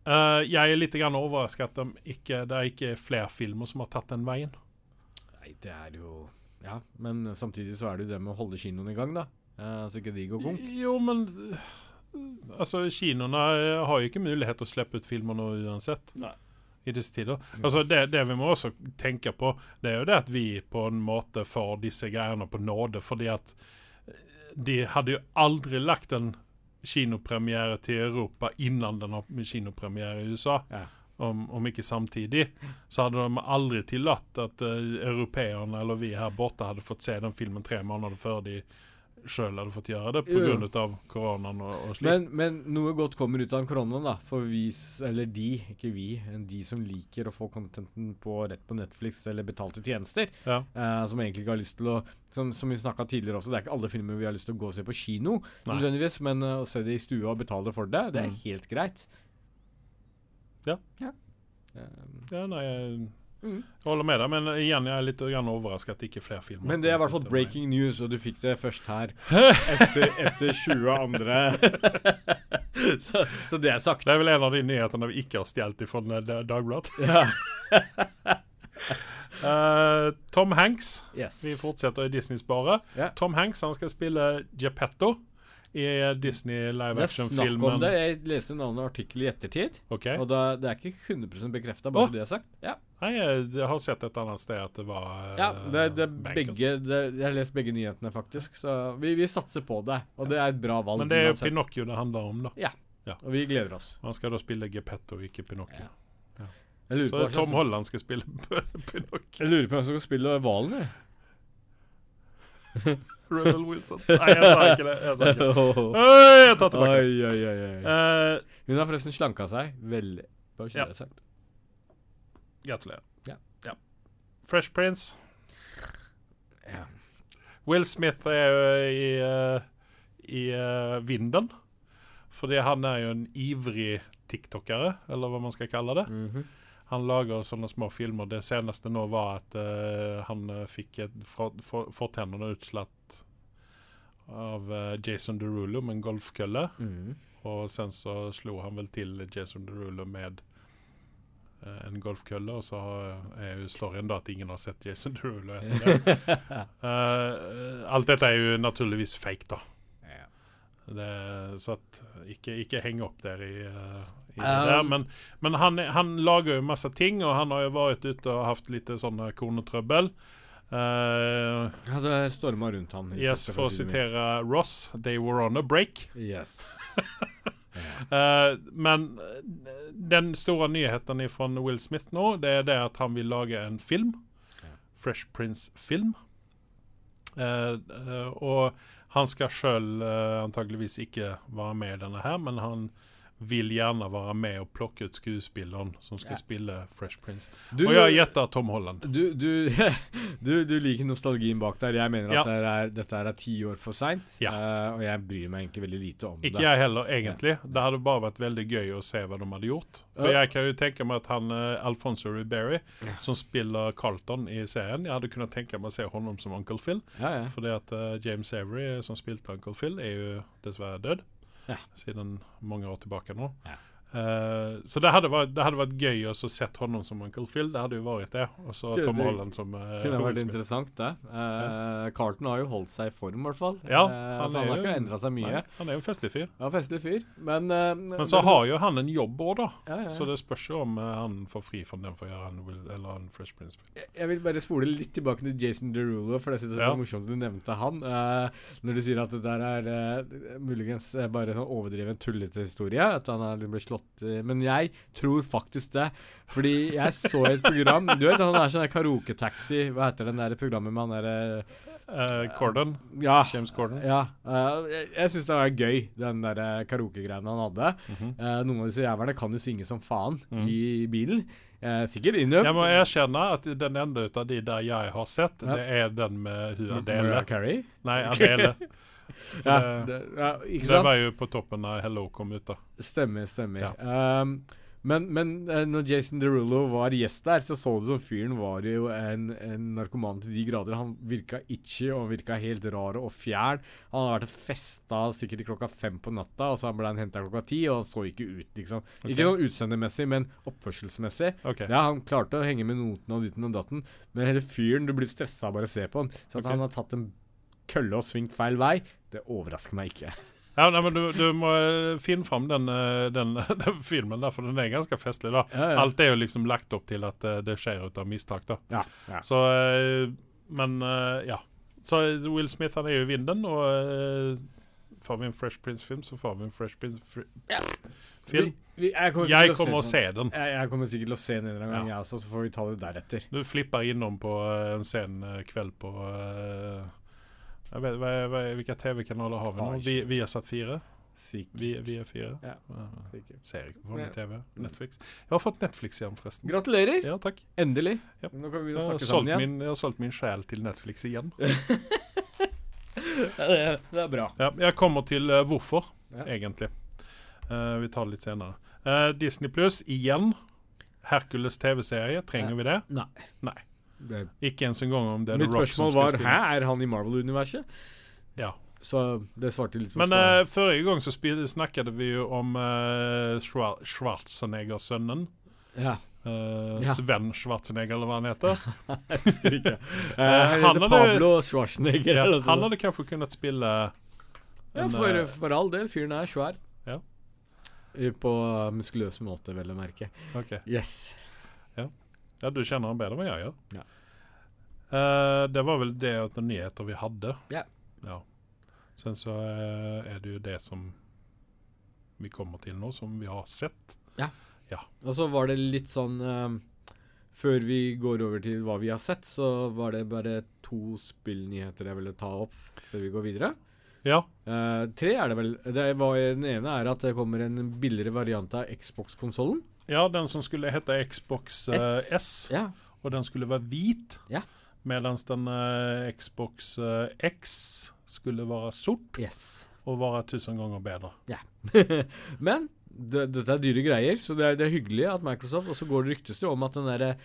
Speaker 1: uh, jeg er litt overrasket at de ikke, det er ikke flere filmer som har tatt den veien.
Speaker 2: Nei, det er jo Ja, men samtidig så er det jo det med å holde kinoen i gang, da. Uh, så ikke de går konk.
Speaker 1: Jo, men Altså, kinoene eh, har jo ikke mulighet til å slippe ut filmer nå uansett.
Speaker 2: Nei.
Speaker 1: I disse tider. Altså, det, det vi må også tenke på, det er jo det at vi på en måte får disse greiene på nåde, fordi at eh, de hadde jo aldri lagt en kinopremiere til Europa innan den har kinopremiere i USA.
Speaker 2: Ja.
Speaker 1: Om, om ikke samtidig, så hadde de aldri tillatt at uh, europeerne eller vi her borte hadde fått se den filmen tre måneder før de sjøl hadde fått gjøre det, pga. koronaen og, og slikt.
Speaker 2: Men, men noe godt kommer ut av koronaen, da. For vi, eller de, ikke vi, enn de som liker å få contenten på rett på Netflix eller betalte tjenester,
Speaker 1: Ja.
Speaker 2: eh, som egentlig ikke har lyst til å Som, som vi snakka tidligere også, det er ikke alle filmer vi har lyst til å gå og se på kino, nødvendigvis, men eh, å se det i stua og betale for det, det er
Speaker 1: Mm.
Speaker 2: helt greit.
Speaker 1: Ja.
Speaker 2: ja. um,
Speaker 1: ja, nei, jeg
Speaker 2: mm.
Speaker 1: holder med deg, men igjen, jeg er litt overraska at ikke er flere filmer.
Speaker 2: Men det er i hvert fall breaking news, og du fikk det først her [laughs] etter, etter 20 andre [laughs] så, så det er sagt.
Speaker 1: Det er vel en av de nyhetene vi ikke har stjålet fra Dagbladet. [laughs]
Speaker 2: Ja.
Speaker 1: Uh, Tom Hanks.
Speaker 2: Yes.
Speaker 1: Vi fortsetter i Disney-sparet.
Speaker 2: Yeah.
Speaker 1: Tom Hanks han skal spille Geppetto i Disney live
Speaker 2: Det er snakk om det. Jeg leste en annen artikkel i ettertid.
Speaker 1: Okay.
Speaker 2: Og da, det er ikke 100 bekrefta, bare oh. det er sagt. Ja,
Speaker 1: Nei, jeg, har sett et annet sted at det var eh,
Speaker 2: ja det, det er begge det, Jeg har lest begge nyhetene, faktisk. Så vi, vi satser på det. Og det er et bra valg.
Speaker 1: Men det er jo. Pinocchio det handler om, da.
Speaker 2: Ja, Og vi gleder oss.
Speaker 1: Han skal da spille Geppetto, ikke Pinocchio.
Speaker 2: Ja.
Speaker 1: Så Tom
Speaker 2: slags,
Speaker 1: Holland skal spille [laughs] Pinocchio.
Speaker 2: jeg lurer på hvem som skal spille hvalen, jeg. [laughs]
Speaker 1: Rebel Wilson. Nei, jeg sa ikke det. Jeg sa ikke det. [laughs] Øy, jeg tar tilbake.
Speaker 2: oi.
Speaker 1: Eh,
Speaker 2: Hun har forresten slanka seg veldig. Bare kjøre
Speaker 1: Ja.
Speaker 2: det sagt.
Speaker 1: Gratulerer.
Speaker 2: Ja.
Speaker 1: Fresh Prince.
Speaker 2: Ja.
Speaker 1: Will Smith er jo i, uh, i uh, vinden. Fordi han er jo en ivrig tiktokere, eller hva man skal kalle det.
Speaker 2: Mhm.
Speaker 1: Han lager sånne små filmer. Det seneste nå var at uh, han fikk fått fortennene utslått av Jason Derulo med en golfkølle.
Speaker 2: Mm.
Speaker 1: Og sen så slo han vel til Jason Derulo med en golfkølle, og så er jo storyen da at ingen har sett Jason Derulo etter [laughs] det. uh, alt dette er jo naturligvis fake, da.
Speaker 2: ja.
Speaker 1: Det, så at ikke, ikke heng opp der i, uh, i det
Speaker 2: Um,
Speaker 1: der. Men, men han, han lager jo masse ting, og han har jo vært ute og hatt litt sånne konetrøbbel. Uh,
Speaker 2: Ja, det storma rundt han.
Speaker 1: yes, for å sitere Ross, 'They were on a break'.
Speaker 2: Yes. [laughs]
Speaker 1: Eh, men eh, den store nyheten fra Will Smith nå, det er det at han vil lage en film.
Speaker 2: Ja.
Speaker 1: Fresh Prince-film. Uh, uh, og han skal sjøl uh, antageligvis ikke være med i denne her, men han vil gjerne være med og plukke ut skuespilleren som skal
Speaker 2: Ja.
Speaker 1: spille Fresh Prince.
Speaker 2: Du,
Speaker 1: og jeg gjetter Tom Holland.
Speaker 2: du, du, [laughs] du, du liker nostalgien bak der. Jeg mener
Speaker 1: Ja.
Speaker 2: at det er, dette er ti år for seint.
Speaker 1: Ja.
Speaker 2: og jeg bryr meg egentlig veldig lite om
Speaker 1: Ikke
Speaker 2: det.
Speaker 1: jeg heller, egentlig. Det hadde bare vært veldig gøy å se hva de hadde gjort. For
Speaker 2: Ja.
Speaker 1: jeg kan jo tenke meg at han uh, Alfonso Ribery,
Speaker 2: Ja.
Speaker 1: som spiller Carlton i serien Jeg hadde kunnet tenke meg å se honom som Uncle Phil.
Speaker 2: Ja, ja.
Speaker 1: Fordi at eh, James Avery, som spilte Uncle Phil, er jo dessverre død.
Speaker 2: Ja.
Speaker 1: Siden mange år tilbake nå.
Speaker 2: Ja.
Speaker 1: Eh, så det hadde, vært, det hadde vært gøy å se honom som Uncle Phil. Det hadde jo vært det. Og så Tom Holland som uh,
Speaker 2: Kunne vært interessant, det. Uh, Carlton har jo holdt seg i form, i hvert fall.
Speaker 1: Ja, han
Speaker 2: så han har
Speaker 1: jo
Speaker 2: ikke
Speaker 1: en-
Speaker 2: endra seg mye.
Speaker 1: Nei, han er jo en festlig fyr.
Speaker 2: Ja, festlig fyr. Men,
Speaker 1: Men så har jo han en jobb òg, da.
Speaker 2: ja, ja.
Speaker 1: Så det spørs jo om han får fri fra den for å gjøre han Will, eller han Fresh Prince.
Speaker 2: Jeg- Jeg vil bare spole litt tilbake til Jason Derulo, for jeg synes det er
Speaker 1: Ja.
Speaker 2: så morsomt du nevnte han. Når du sier at det der er muligens bare sånn overdreven tullete historie, at han er blitt slått i Men jeg tror faktisk det. Fordi jeg så et program Du vet han der sånn karaoke-taxi Hva heter den der programmet med han derre
Speaker 1: uh, Corden.
Speaker 2: Ja.
Speaker 1: James Corden.
Speaker 2: Ja, Uh, jeg, jeg syns det var gøy, den der karaokegreiene han hadde.
Speaker 1: Mm
Speaker 2: -hmm. uh, noen av disse jævlene kan jo synge som faen
Speaker 1: Mm.
Speaker 2: i bilen. Eh, sikkert innøvd.
Speaker 1: Jeg må erkjenne at den enda ut av de der jeg har sett,
Speaker 2: Ja.
Speaker 1: det er den med hun
Speaker 2: Mariah
Speaker 1: Adele.
Speaker 2: Carey?
Speaker 1: Nei, Adele. [laughs]
Speaker 2: Ja,
Speaker 1: det,
Speaker 2: det, ja, ikke
Speaker 1: det
Speaker 2: sant?
Speaker 1: var jo på toppen da Hello kom ut, da.
Speaker 2: Stemmer, stemmer.
Speaker 1: Ja.
Speaker 2: Um, men men eh, når Jason Derulo var gjest der, så så det som fyren var jo en, en narkoman til de grader. Han virka itchy og virka helt rar og fjern. Han hadde vært og festa sikkert klokka fem på natta, og så ble han henta klokka ti, og han så ikke ut, liksom.
Speaker 1: Okay.
Speaker 2: Ikke noe utseendemessig, men oppførselsmessig.
Speaker 1: Okay.
Speaker 2: Ja, han klarte å henge med notene og ditten og datten, men hele fyren, du blir stressa av bare å se på han. Så at
Speaker 1: Ok.
Speaker 2: han har tatt en kølle og svingt feil vei, det overrasker meg ikke. [laughs]
Speaker 1: Ja, nei, men du, du må eh, finne fram den, eh, den, [laughs] den filmen, der, for den er ganske festlig. da.
Speaker 2: Ja, ja.
Speaker 1: Alt er jo liksom lagt opp til at eh, det skjer ut av mistak. da.
Speaker 2: Ja, ja.
Speaker 1: Så Men ja. Så Will Smith han er jo i vinden, og får vi en Fresh Prince-film, så får vi en Fresh Prince-film.
Speaker 2: Ja. Vi, vi, jeg kommer,
Speaker 1: Jeg kommer å se den.
Speaker 2: Jeg, jeg kommer sikkert til å se den en eller annen gang,
Speaker 1: Ja.
Speaker 2: jeg også, så får vi ta det deretter.
Speaker 1: Du flipper innom på en sen kveld på eh, jeg vet, hva, hva, Hvilke TV-kanaler har vi nå? Vi, vi har sett fire?
Speaker 2: Sikkert.
Speaker 1: Vi, vi er fire?
Speaker 2: Ja. Sikkert.
Speaker 1: Ser ikke på vanlig TV. Netflix. Jeg har fått Netflix igjen, forresten.
Speaker 2: Gratulerer!
Speaker 1: Ja, takk.
Speaker 2: Endelig.
Speaker 1: Ja.
Speaker 2: Nå kan vi begynne å snakke sammen igjen.
Speaker 1: min, jeg har solgt min sjel til Netflix igjen. [laughs]
Speaker 2: Ja, det, det er bra.
Speaker 1: Ja, jeg kommer til uh, hvorfor, egentlig. Uh, vi tar det litt senere. Uh, Disney Pluss, igjen. Hercules TV-serie. Trenger vi det?
Speaker 2: Nei.
Speaker 1: Nei. Ikke ens en gang om det er
Speaker 2: mitt
Speaker 1: The Rock som
Speaker 2: spørsmål var. Hæ, er han i Marvel-universet?
Speaker 1: Ja.
Speaker 2: Så det svarte litt på
Speaker 1: Men eh, forrige gang så snakket vi jo om uh, Schwarzenegger-sønnen.
Speaker 2: ja.
Speaker 1: Uh,
Speaker 2: Ja.
Speaker 1: Sven Schwarzenegger, eller hva han heter. [laughs]
Speaker 2: Jeg husker ikke. [laughs] Eh,
Speaker 1: han
Speaker 2: heter
Speaker 1: hadde-
Speaker 2: Pablo Schwarzenegger.
Speaker 1: ja,
Speaker 2: eller
Speaker 1: han hadde kanskje kunnet spille
Speaker 2: Ja, for, for all del. Fyren er svær.
Speaker 1: Ja.
Speaker 2: På muskuløs måte, vel å merke.
Speaker 1: Ok.
Speaker 2: Yes.
Speaker 1: Ja, du kjenner han bedre enn jeg gjør.
Speaker 2: Ja.
Speaker 1: Uh, det var vel det at nyheter vi hadde.
Speaker 2: Ja.
Speaker 1: ja. Sen så uh, er det jo det som vi kommer til nå, som vi har sett.
Speaker 2: Og så var det litt sånn ehm, Før vi går over til hva vi har sett, så var det bare to spillnyheter jeg ville ta opp før vi går videre.
Speaker 1: Ja.
Speaker 2: Uh, tre er det vel. Det var, den ene er at det kommer en billigere variant av Xbox-konsollen.
Speaker 1: Ja, den som skulle hete Xbox eh, S,
Speaker 2: Ja.
Speaker 1: og den skulle være hvit.
Speaker 2: Ja.
Speaker 1: Mens den uh, Xbox uh, X skulle være sort
Speaker 2: Yes.
Speaker 1: og være tusen ganger bedre. [laughs]
Speaker 2: Men det, dette er dyre greier, så det er, det er hyggelig at Microsoft Og så går det ryktes det om at den der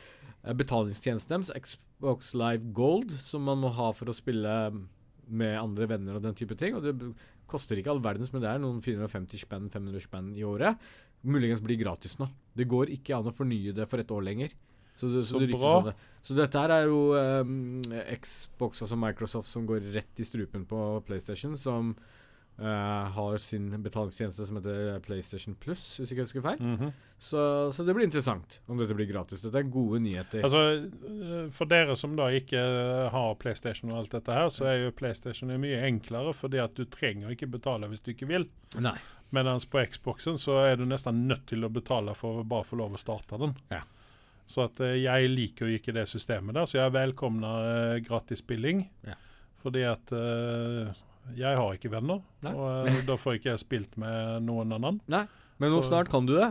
Speaker 2: betalingstjenesten deres, Xbox Live Gold, som man må ha for å spille med andre venner og den type ting Og det koster ikke all verdens, men det er noen 450 spenn, 500 spenn i året. Muligens blir gratis nå. Det går ikke an å fornye det for et år lenger. Så, det, så,
Speaker 1: Så
Speaker 2: det
Speaker 1: bra.
Speaker 2: Sånn det. Så dette her er jo um, Xbox, altså Microsoft, som går rett i strupen på PlayStation, som uh, har sin betalingstjeneste som heter PlayStation Plus, hvis ikke jeg husker feil.
Speaker 1: Mhm.
Speaker 2: så, så det blir interessant om dette blir gratis. Dette er gode nyheter.
Speaker 1: Altså, eh, For dere som da ikke eh, har PlayStation og alt dette her, så er jo PlayStation mye enklere, fordi at du trenger ikke betale hvis du ikke vil.
Speaker 2: Nei.
Speaker 1: Mens på Xboxen så er du nesten nødt til å betale for å bare få lov å starte den.
Speaker 2: Ja.
Speaker 1: Så at eh, jeg liker jo ikke det systemet der, så jeg velkomner uh, gratis spilling.
Speaker 2: Ja.
Speaker 1: Fordi at uh, jeg har ikke venner,
Speaker 2: Nei.
Speaker 1: og uh, da får ikke jeg spilt med noen annen.
Speaker 2: Nei. Men nå snart kan du det.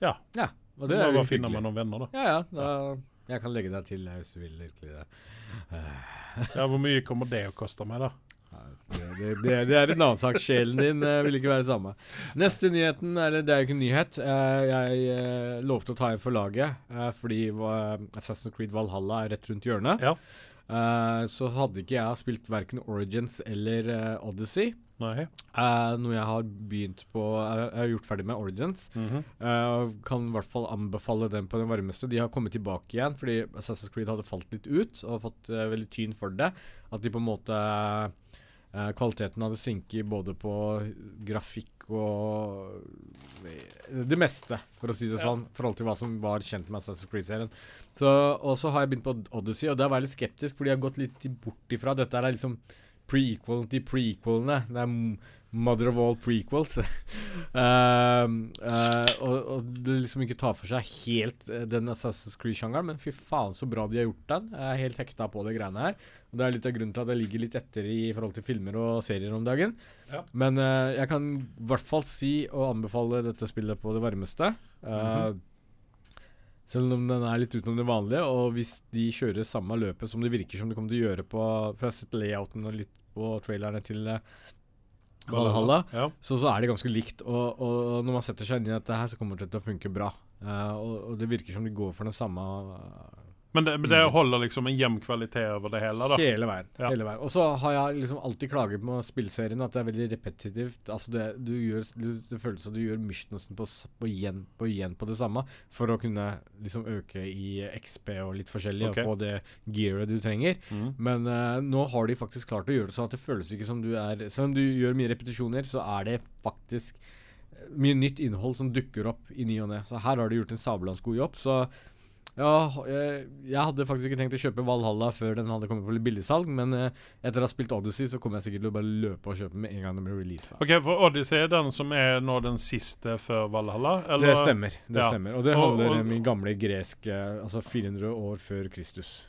Speaker 1: Ja.
Speaker 2: ja og
Speaker 1: Det
Speaker 2: da
Speaker 1: bare finne meg noen venner, da.
Speaker 2: Ja, ja. Da, jeg kan legge deg til hvis du vil virkelig det.
Speaker 1: Ja, Hvor mye kommer det å koste meg, da?
Speaker 2: Det, det, det, er en annen sak. Sjelen din uh, vil ikke være det samme. Neste nyheten, eller det er jo ikke en nyhet. Uh, jeg uh, lovte å ta en for laget fordi Assassin's Creed Valhalla er rett rundt hjørnet.
Speaker 1: Ja.
Speaker 2: Så hadde ikke jeg spilt verken Origins eller Odyssey. Noe jeg har begynt på Jeg har gjort ferdig med Origins. Mm -hmm. kan i hvert fall anbefale den på den varmeste. De har kommet tilbake igjen fordi Assassin's Creed hadde falt litt ut og fått veldig tyn for det. At de på en måte Kvaliteten hadde sinket både på grafikk og det meste, for å si det sånn, i forhold til hva som var kjent med Assassin's Creed-serien. Og så har jeg begynt på Odyssey, og der var jeg litt skeptisk, fordi jeg har gått litt bort ifra Dette er liksom prequel til prequelene. Det er mother of all prequels. uh, [laughs] uh, og, og det liksom ikke tar for seg helt eh, den Assassin's Creed-sjangeren, men fy faen så bra de har gjort den. Jeg er helt hekta på det greiene her. Og Det er litt av grunnen til at jeg ligger litt etter i forhold til filmer og serier om dagen.
Speaker 1: Ja.
Speaker 2: Men uh, jeg kan i hvert fall si og anbefale dette spillet på det varmeste. Eh, Selv om den er litt utenom det vanlige, og hvis de kjører samme løpet som det virker som de kommer til å gjøre på For jeg har sett layouten og litt på trailerne til Valhalla.
Speaker 1: Ja.
Speaker 2: Så, så er det ganske likt. Og, og når man setter seg inn i dette, her så kommer det til å funke bra. Uh, og, og det virker som de går for den samme
Speaker 1: Men det, men det holder liksom en jevn kvalitet over det hele, da.
Speaker 2: hele veien.
Speaker 1: Ja.
Speaker 2: hele veien. Og så har jeg liksom alltid klaget på spillserien at det er veldig repetitivt. Altså det, du gjør, du, det føles som du gjør missionsen på, på, igjen, på igjen på det samme for å kunne liksom øke i XP og litt forskjellig
Speaker 1: okay.
Speaker 2: og få det gearet du trenger.
Speaker 1: Mm.
Speaker 2: Men uh, nå har de faktisk klart å gjøre det sånn at det føles ikke som du er Selv om du gjør mye repetisjoner, så er det faktisk eh, mye nytt innhold som dukker opp i ny og ne. Så her har de gjort en sabelandsgod jobb. Så ja, jeg, jeg hadde faktisk ikke tenkt å kjøpe Valhalla før den hadde kommet på billigsalg, men eh, etter å ha spilt Odyssey, så kommer jeg sikkert til å bare løpe og kjøpe med en gang den blir releasa.
Speaker 1: Ok, for Odyssey er den som er nå den siste før Valhalla? Eller?
Speaker 2: Det stemmer. det
Speaker 1: Ja.
Speaker 2: stemmer Og det
Speaker 1: Og-
Speaker 2: handler
Speaker 1: og-
Speaker 2: om i gamle gresk Altså 400 år før Kristus.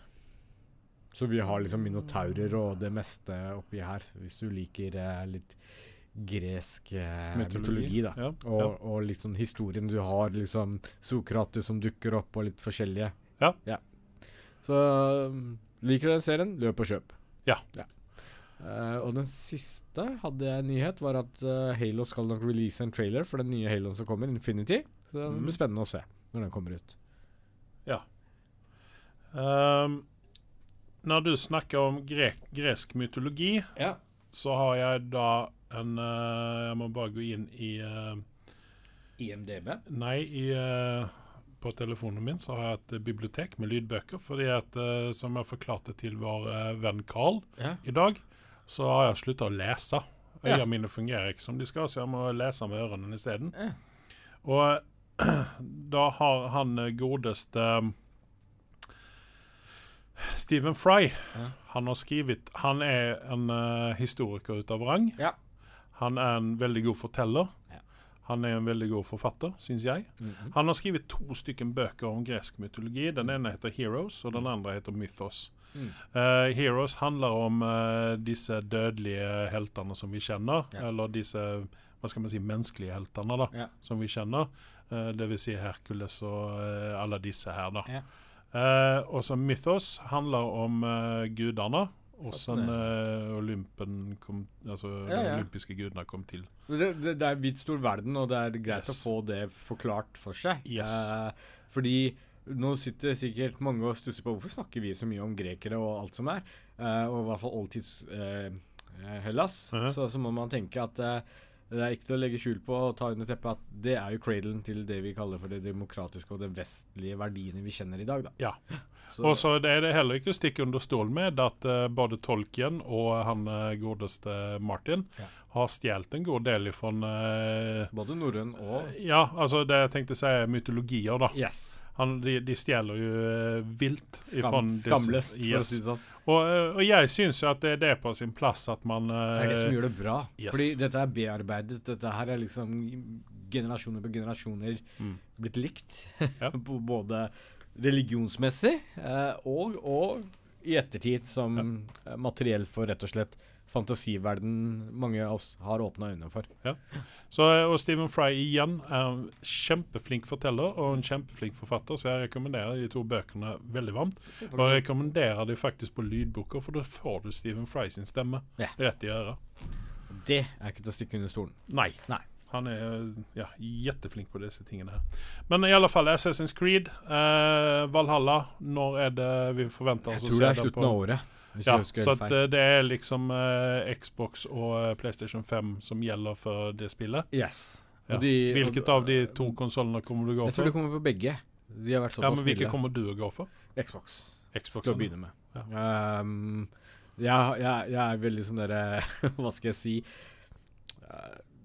Speaker 2: Så vi har liksom minotaurer og det meste oppi her, hvis du liker eh, litt gresk eh, mytologi. da.
Speaker 1: Ja.
Speaker 2: Og,
Speaker 1: ja.
Speaker 2: og sånn historien du har, liksom Sokrates som dukker opp, og litt forskjellige.
Speaker 1: Ja.
Speaker 2: Så um, liker du den serien, løp og kjøp.
Speaker 1: Ja.
Speaker 2: Eh, og den siste hadde jeg nyhet, var at uh, Halo skal nok release en trailer for den nye Haloen som kommer, Infinity. Så det
Speaker 1: Mhm.
Speaker 2: blir spennende å se når den kommer ut.
Speaker 1: Ehm, når du snakker om grek, gresk mytologi,
Speaker 2: Ja.
Speaker 1: så har jeg da en eh, Jeg må bare gå inn i eh,
Speaker 2: IMDb?
Speaker 1: Nei, i, eh, på telefonen min så har jeg et bibliotek med lydbøker. Fordi at, som jeg forklarte til vår venn Carl
Speaker 2: Ja.
Speaker 1: i dag, så har jeg slutta å lese.
Speaker 2: Ja.
Speaker 1: Mine fungerer ikke som de skal, så jeg må lese med ørene isteden.
Speaker 2: Ja.
Speaker 1: Og [clears throat] da har han godeste Stephen Fry
Speaker 2: Ja.
Speaker 1: Han har skrevet Han er en uh, historiker ut av rang.
Speaker 2: Ja.
Speaker 1: Han er en veldig god forteller.
Speaker 2: Ja.
Speaker 1: Han er en veldig god forfatter, syns jeg.
Speaker 2: Mhm.
Speaker 1: Han har skrevet to stykken bøker om gresk mytologi. Den ene heter 'Heroes', og den andre heter 'Mythos'.
Speaker 2: Mm.
Speaker 1: Uh, 'Heroes' handler om uh, disse dødelige heltene som vi kjenner.
Speaker 2: Ja.
Speaker 1: Eller disse hva skal man si, menneskelige heltene da,
Speaker 2: Ja.
Speaker 1: som vi kjenner. Uh, det vil si Hercules og alle disse her. da.
Speaker 2: Ja.
Speaker 1: Og så 'Mythos' handler om gudene.
Speaker 2: Fascinerende.
Speaker 1: eh, Olympen kom, altså
Speaker 2: Ja,
Speaker 1: de
Speaker 2: ja.
Speaker 1: olympiske gudene kom til.
Speaker 2: Det, det, det er vidt stor verden, og det er greit
Speaker 1: Yes.
Speaker 2: å få det forklart for seg.
Speaker 1: Yes.
Speaker 2: Eh, fordi nå sitter sikkert mange og stusser på hvorfor snakker vi så mye om grekere og alt som er, eh, og i hvert fall oldtids eh, Hellas, Hellas.
Speaker 1: -huh.
Speaker 2: så, så må man tenke at eh, det er ikke til å legge skjul på og ta under teppet at det er jo cradlen til det vi kaller for det demokratiske og det vestlige verdiene vi kjenner i dag. Da.
Speaker 1: Ja. [laughs]
Speaker 2: Så,
Speaker 1: Og så er det heller ikke å stikke under stål med at uh, både Tolkien og han uh, godeste Martin
Speaker 2: Ja.
Speaker 1: har stjålet en god del fra
Speaker 2: både norrøn og
Speaker 1: Ja, altså det jeg tenkte å si er mytologier, da.
Speaker 2: Yes.
Speaker 1: Han, de, de stjeler jo uh, vilt
Speaker 2: Skam, skamløst,
Speaker 1: Yes.
Speaker 2: si det sånn.
Speaker 1: Og, eh, og jeg syns jo at det, det er på sin plass at man uh,
Speaker 2: Det er det som gjør det bra.
Speaker 1: yes.
Speaker 2: Fordi dette er bearbeidet. Dette her er liksom generasjoner på generasjoner
Speaker 1: Mm.
Speaker 2: blitt likt.
Speaker 1: Ja. [laughs]
Speaker 2: Både religionsmessig uh, og, og i ettertid som ja. materiell for rett og slett fantasiverden mange av oss har åpna øynene for.
Speaker 1: Så, eh, og Stephen Fry igjen er en kjempeflink forteller og en kjempeflink forfatter, så jeg rekommenderer de to bøkene veldig varmt. Og jeg rekommenderer de faktisk på lydboker, for da får du Stephen Fry sin stemme
Speaker 2: Ja.
Speaker 1: rett i øret.
Speaker 2: Det er ikke til å stikke under stolen.
Speaker 1: Nei.
Speaker 2: Nei.
Speaker 1: Han er ja, jetteflink på disse tingene her. Men i alle fall Assassin's Creed, eh, Valhalla, når er det vi forventer oss å
Speaker 2: tror
Speaker 1: se
Speaker 2: det er slutten av året.
Speaker 1: Ja, så at eh, det er liksom uh, Xbox og eh, PlayStation 5 som gjelder for det spillet.
Speaker 2: Yes.
Speaker 1: Ja.
Speaker 2: De-
Speaker 1: Hvilket
Speaker 2: og-
Speaker 1: av de to konsollene kommer du gå for?
Speaker 2: Jeg tror du kommer på begge. De har vært
Speaker 1: Ja, men Hvilke kommer du å gå for?
Speaker 2: Xbox.
Speaker 1: Xbox?
Speaker 2: til å begynne med. Ehm, jeg, jeg, jeg er veldig sånn derre [laughs] Hva skal jeg si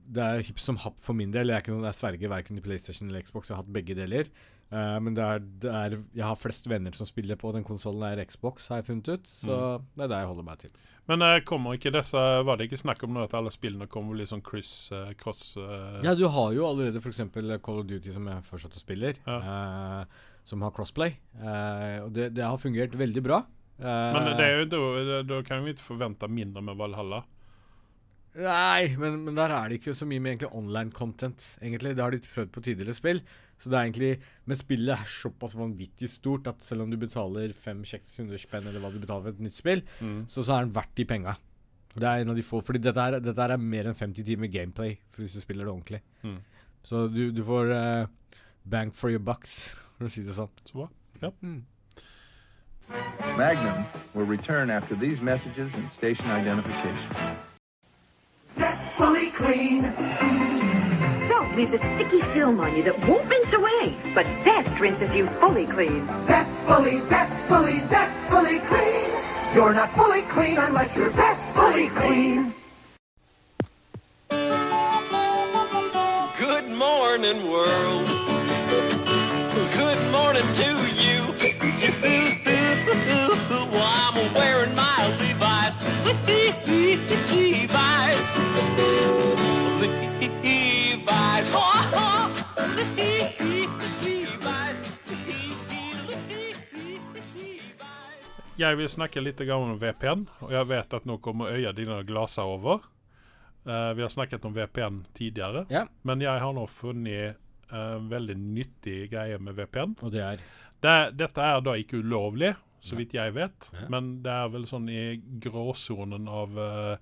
Speaker 2: Det er hipp som happ for min del. Jeg er ikke sånn, jeg sverger verken til PlayStation eller Xbox. Jeg har hatt begge deler. Eh, men det er, det er, jeg har flest venner som spiller på den konsollen er Xbox, har jeg funnet ut. Så
Speaker 1: Mm.
Speaker 2: det er det jeg holder meg til.
Speaker 1: Men uh, kommer ikke disse Var det ikke snakk om noe at alle spillene kommer litt sånn kryss, uh, cross
Speaker 2: Ja, du har jo allerede f.eks. Call of Duty, som jeg fortsatt spiller,
Speaker 1: Ja.
Speaker 2: som har crossplay. Og det, det har fungert veldig bra.
Speaker 1: Men det er jo da, da kan vi ikke forvente mindre med Valhalla.
Speaker 2: Nei, men, men der er det ikke så mye med egentlig online content, egentlig. Det har de prøvd på tidligere spill. Så det er egentlig Men spillet er såpass vanvittig stort at selv om du betaler 500-600 spenn, eller hva du betaler for et nytt spill, så, så er den verdt de penga. Det er en av de få Fordi dette er, dette er mer enn 50 timer gameplay for hvis du spiller det ordentlig.
Speaker 1: Mm.
Speaker 2: Så du, du får uh, bank for your bucks, [laughs] for å si det sånn.
Speaker 1: Så bra.
Speaker 2: Mm.
Speaker 3: Magnum will return after these messages and station identification.
Speaker 4: Zestfully clean.
Speaker 5: Soap leaves a sticky film on you that won't rinse away, but Zest rinses you fully clean.
Speaker 4: Zestfully, zestfully, zestfully clean. You're not fully clean unless you're zestfully clean.
Speaker 6: Good morning, world. Good morning to you. [laughs] Well,
Speaker 1: Jeg vil snakke litt om VPN, og jeg vet at nå kommer øya dine glasa over. Uh, vi har snakket om VPN tidligere,
Speaker 2: Ja.
Speaker 1: men jeg har nå funnet en veldig nyttig greie med VPN.
Speaker 2: Og det er
Speaker 1: Det, dette er da ikke ulovlig, så vidt jeg vet,
Speaker 2: Ja.
Speaker 1: men det er vel sånn i gråsonen av uh,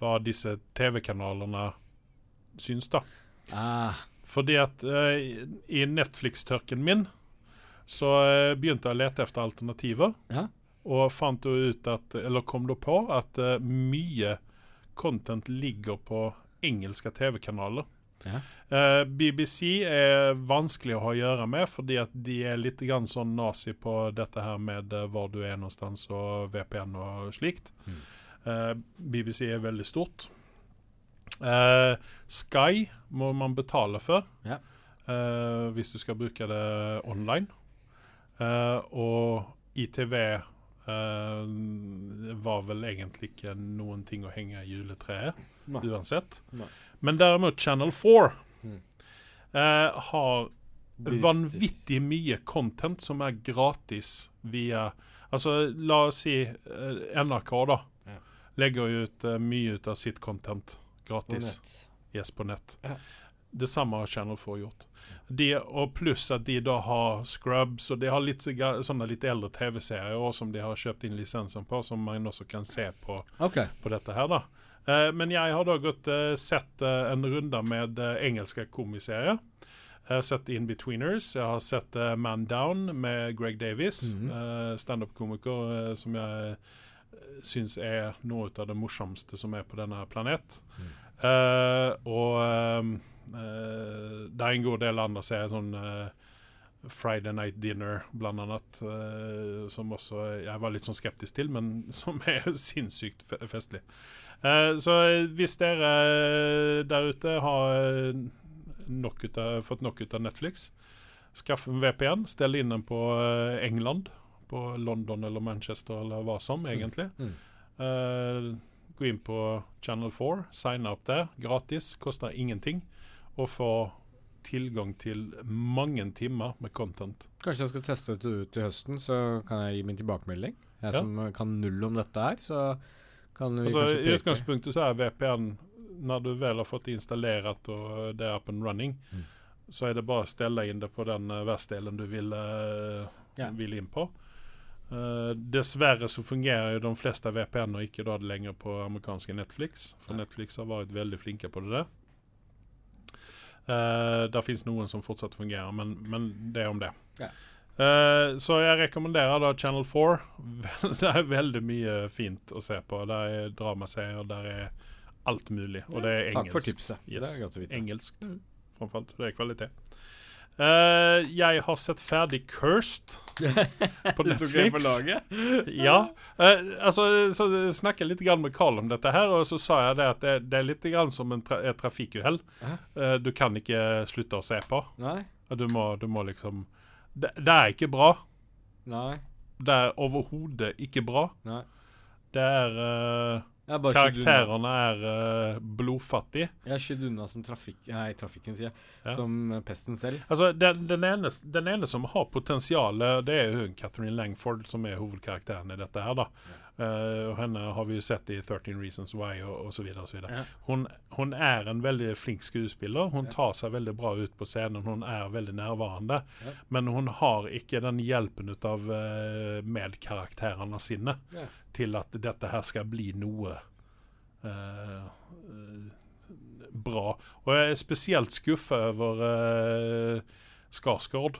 Speaker 1: hva disse TV-kanalene syns, da.
Speaker 2: ah,
Speaker 1: Fordi at i Netflix-tørken min så eh, begynte jeg å lete etter alternativer.
Speaker 2: Ja.
Speaker 1: Og fant ut at, eller kom da på at uh, mye content ligger på engelske TV-kanaler.
Speaker 2: Ja.
Speaker 1: Uh, BBC er vanskelig å ha å gjøre med, fordi at de er litt grann sånn nazi på dette her med uh, hvor du er någonstans og VPN og slikt.
Speaker 2: Mm.
Speaker 1: Uh, BBC er veldig stort. Eh, Sky må man betale for
Speaker 2: Ja.
Speaker 1: eh, hvis du skal bruke det online. Eh, og ITV eh, var vel egentlig ikke noen ting å henge i juletreet
Speaker 2: Nei.
Speaker 1: uansett.
Speaker 2: Nei.
Speaker 1: Men derimot Channel 4
Speaker 2: Mm.
Speaker 1: eh, har vanvittig mye content som er gratis via Altså, la oss si NRK, da.
Speaker 2: Ja.
Speaker 1: Legger ut uh, mye ut av sitt content
Speaker 2: på
Speaker 1: gratis.
Speaker 2: nett.
Speaker 1: Yes, på nett.
Speaker 2: Ja.
Speaker 1: Det samme har Channel 4 gjort. De, og pluss at de da har Scrubs, og de har litt sånne litt eldre TV-serier som de har kjøpt inn lisensen på, som man også kan se på,
Speaker 2: okay.
Speaker 1: på dette her. da. Eh, men jeg har da gått eh, sett eh, en runde med eh, engelske komiserier. Jeg har sett In-Betweeners, jeg har sett eh, Man Down med Greg Davies,
Speaker 2: Mhm.
Speaker 1: eh, standup-komiker som jeg syns er noe av det morsomste som er på denne planet. Eh, og eh, det er en god del andre serier, sånn eh, Friday Night Dinner blant annet, som også jeg var litt sånn skeptisk til, men [laughs] som er sinnssykt fe festlig. Så hvis dere der ute har nok av, fått nok ut av Netflix, skaff en VPN, stell inn den på England, på London eller Manchester eller hva som, egentlig.
Speaker 2: Mm.
Speaker 1: Eh, gå inn på Channel 4, signe opp der, gratis, koster ingenting, og få tilgang til mange timer med content.
Speaker 2: Kanskje jeg skal teste det ut til høsten, så kan jeg gi min tilbakemelding. Jeg
Speaker 1: Ja.
Speaker 2: som eh, kan null om dette her, så kan vi altså,
Speaker 1: I utgangspunktet så er VPN, når du vel har fått installert og det er up and running,
Speaker 2: Mm.
Speaker 1: så er det bare å stelle inn det på den uh, världsdelen du vil, eh,
Speaker 2: Ja.
Speaker 1: vil inn på. Uh, dessvärre så fungerer jo de flesta VPN-er ikke da lenger på amerikanske Netflix.
Speaker 2: For
Speaker 1: Netflix har vært veldig flinke på det der. Uh, der fins noen som fortsatt fungerer, men, men det er om det.
Speaker 2: Ja.
Speaker 1: Uh, så jeg rekommenderer da Channel 4. [laughs] det er veldig mye fint å se på. Der er dramaserier, der er alt mulig. Og det er
Speaker 2: Takk for tipset.
Speaker 1: Yes.
Speaker 2: Det er godt å vite.
Speaker 1: Engelsk,
Speaker 2: Mm.
Speaker 1: framfor alt. Det er kvalitet. Eh, jeg har sett ferdig Cursed [laughs] på Netflix. [laughs] Ja. Uh, altså, så snakket jeg litt grann med Carl om dette her, og så sa jeg det at det, det er litt grann som en tra et trafikkuhell. Eh, du kan ikke slutte å se på. Du må, du må liksom det, det er ikke bra.
Speaker 2: Nei?
Speaker 1: Det er overhodet ikke bra.
Speaker 2: Nei.
Speaker 1: Det er eh, Karakterene er uh, blodfattige.
Speaker 2: Jeg har skydd unna som trafikk... Nei, trafikken, sier jeg.
Speaker 1: Ja.
Speaker 2: Som eh, pesten selv.
Speaker 1: Altså, den, den, ene, den ene som har potensial, det er hun Catherine Langford, som er hovedkarakteren i dette. her da. Eh, og Henne har vi jo sett i 13 Reasons Why og, og så videre. Og så videre.
Speaker 2: Ja.
Speaker 1: Hun, hun er en veldig flink skuespiller. Hun
Speaker 2: Ja.
Speaker 1: tar seg veldig bra ut på scenen. Hun er veldig nærværende.
Speaker 2: Ja.
Speaker 1: Men hun har ikke den hjelpen ut av uh, sine
Speaker 2: Ja.
Speaker 1: til at dette her skal bli noe eh, bra. Og jeg er spesielt skuffa over uh, Skarsgård.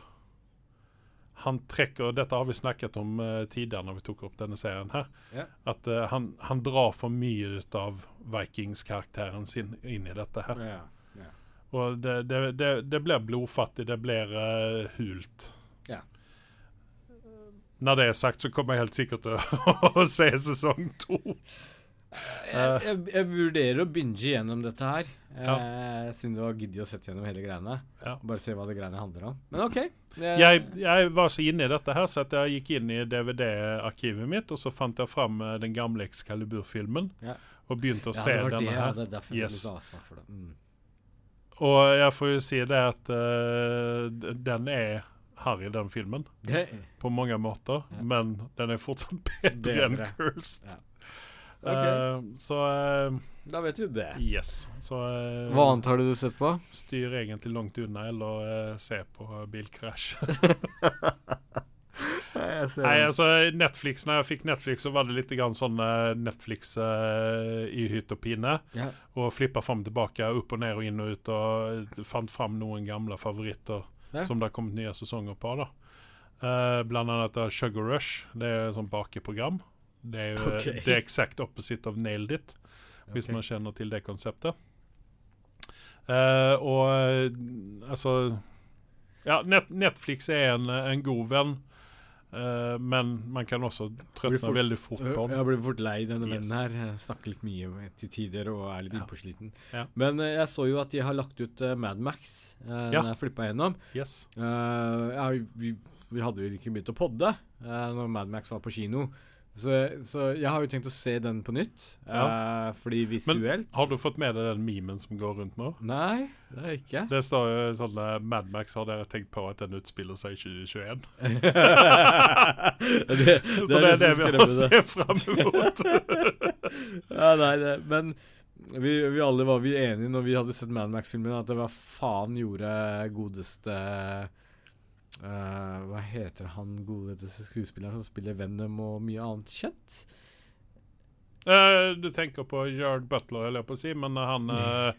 Speaker 1: Han trekker Dette har vi snakket om uh, tidligere når vi tok opp denne serien. her
Speaker 2: Yeah.
Speaker 1: At uh, han, han drar for mye ut av Vikings-karakteren sin inn i dette her.
Speaker 2: Yeah. Yeah.
Speaker 1: Og det, det, det, det blir blodfattig, det blir uh, hult. Når det er sagt, så kommer jeg helt sikkert til [laughs] å se sesong to.
Speaker 2: Jeg, jeg, jeg vurderer å binge gjennom dette her,
Speaker 1: Ja.
Speaker 2: eh, siden du har giddet å sette gjennom hele greiene.
Speaker 1: Ja.
Speaker 2: Bare se hva det greiene handler om. Men OK. Eh,
Speaker 1: Jeg, jeg var så inne i dette her, så at jeg gikk inn i DVD-arkivet mitt, og så fant jeg fram eh, den gamle Excalibur-filmen.
Speaker 2: Ja.
Speaker 1: Og begynte å
Speaker 2: ja,
Speaker 1: se
Speaker 2: denne det,
Speaker 1: her.
Speaker 2: ja, det
Speaker 1: Yes.
Speaker 2: for det. Mm.
Speaker 1: Og jeg får jo si det at uh, den er harry, den filmen. På mange måter. Men den er fortsatt bedre enn
Speaker 2: Bedre.
Speaker 1: Cursed.
Speaker 2: Ja. Ok.
Speaker 1: Eh, så uh,
Speaker 2: da vet vi det.
Speaker 1: yes. Så uh,
Speaker 2: Hva annet har du sett på?
Speaker 1: styr egentlig langt unna eller se på bilkrasj. [laughs] [laughs] Nei, altså Netflix, når jeg fikk Netflix, så var det litt grann sånn Netflix uh, i hytt og pine.
Speaker 2: ja.
Speaker 1: Og flippa fram og tilbake, opp og ned og inn og ut, og fant fram noen gamle favoritter
Speaker 2: Ja.
Speaker 1: som det har kommet nye sesonger på. da uh, Blant annet Sugar Rush. Det er et sånt bakeprogram. Det er jo [laughs]
Speaker 2: okay.
Speaker 1: det exact opposite of Nailed It, hvis
Speaker 2: okay.
Speaker 1: man kjenner til det konseptet. Uh, og eh, altså Ja, Net Netflix er en, en god venn, Uh, men man kan også trøtne
Speaker 2: fort-
Speaker 1: veldig fort på den.
Speaker 2: Jeg blir fort lei denne
Speaker 1: Yes.
Speaker 2: vennen her. Jeg snakker litt mye til tider og er litt
Speaker 1: Ja.
Speaker 2: innpåsliten.
Speaker 1: Ja.
Speaker 2: Men uh, jeg så jo at de har lagt ut uh, Mad Max uh,
Speaker 1: Ja.
Speaker 2: jeg flippa gjennom.
Speaker 1: Yes.
Speaker 2: Ja, vi, vi hadde jo ikke begynt å podde uh, når Mad Max var på kino. Så, så jeg har jo tenkt å se den på nytt. eh, fordi visuelt Men
Speaker 1: Har du fått med deg den memen som går rundt nå?
Speaker 2: Nei, det har jeg ikke.
Speaker 1: Det står jo sånn Madmax Mad Max, har dere tenkt på at den utspiller seg i 2021? [laughs]
Speaker 2: det,
Speaker 1: Så det er det vi har å se fram mot. [laughs]
Speaker 2: Ja, nei, det, men vi, vi alle var vi enige når vi hadde sett Mad Max-filmen, at det var faen gjorde godeste eh, Hva heter han godeste skuespilleren som spiller Venom og mye annet kjent?
Speaker 1: Uh, du tenker på Gerard Butler, holder jeg på å si, men han uh,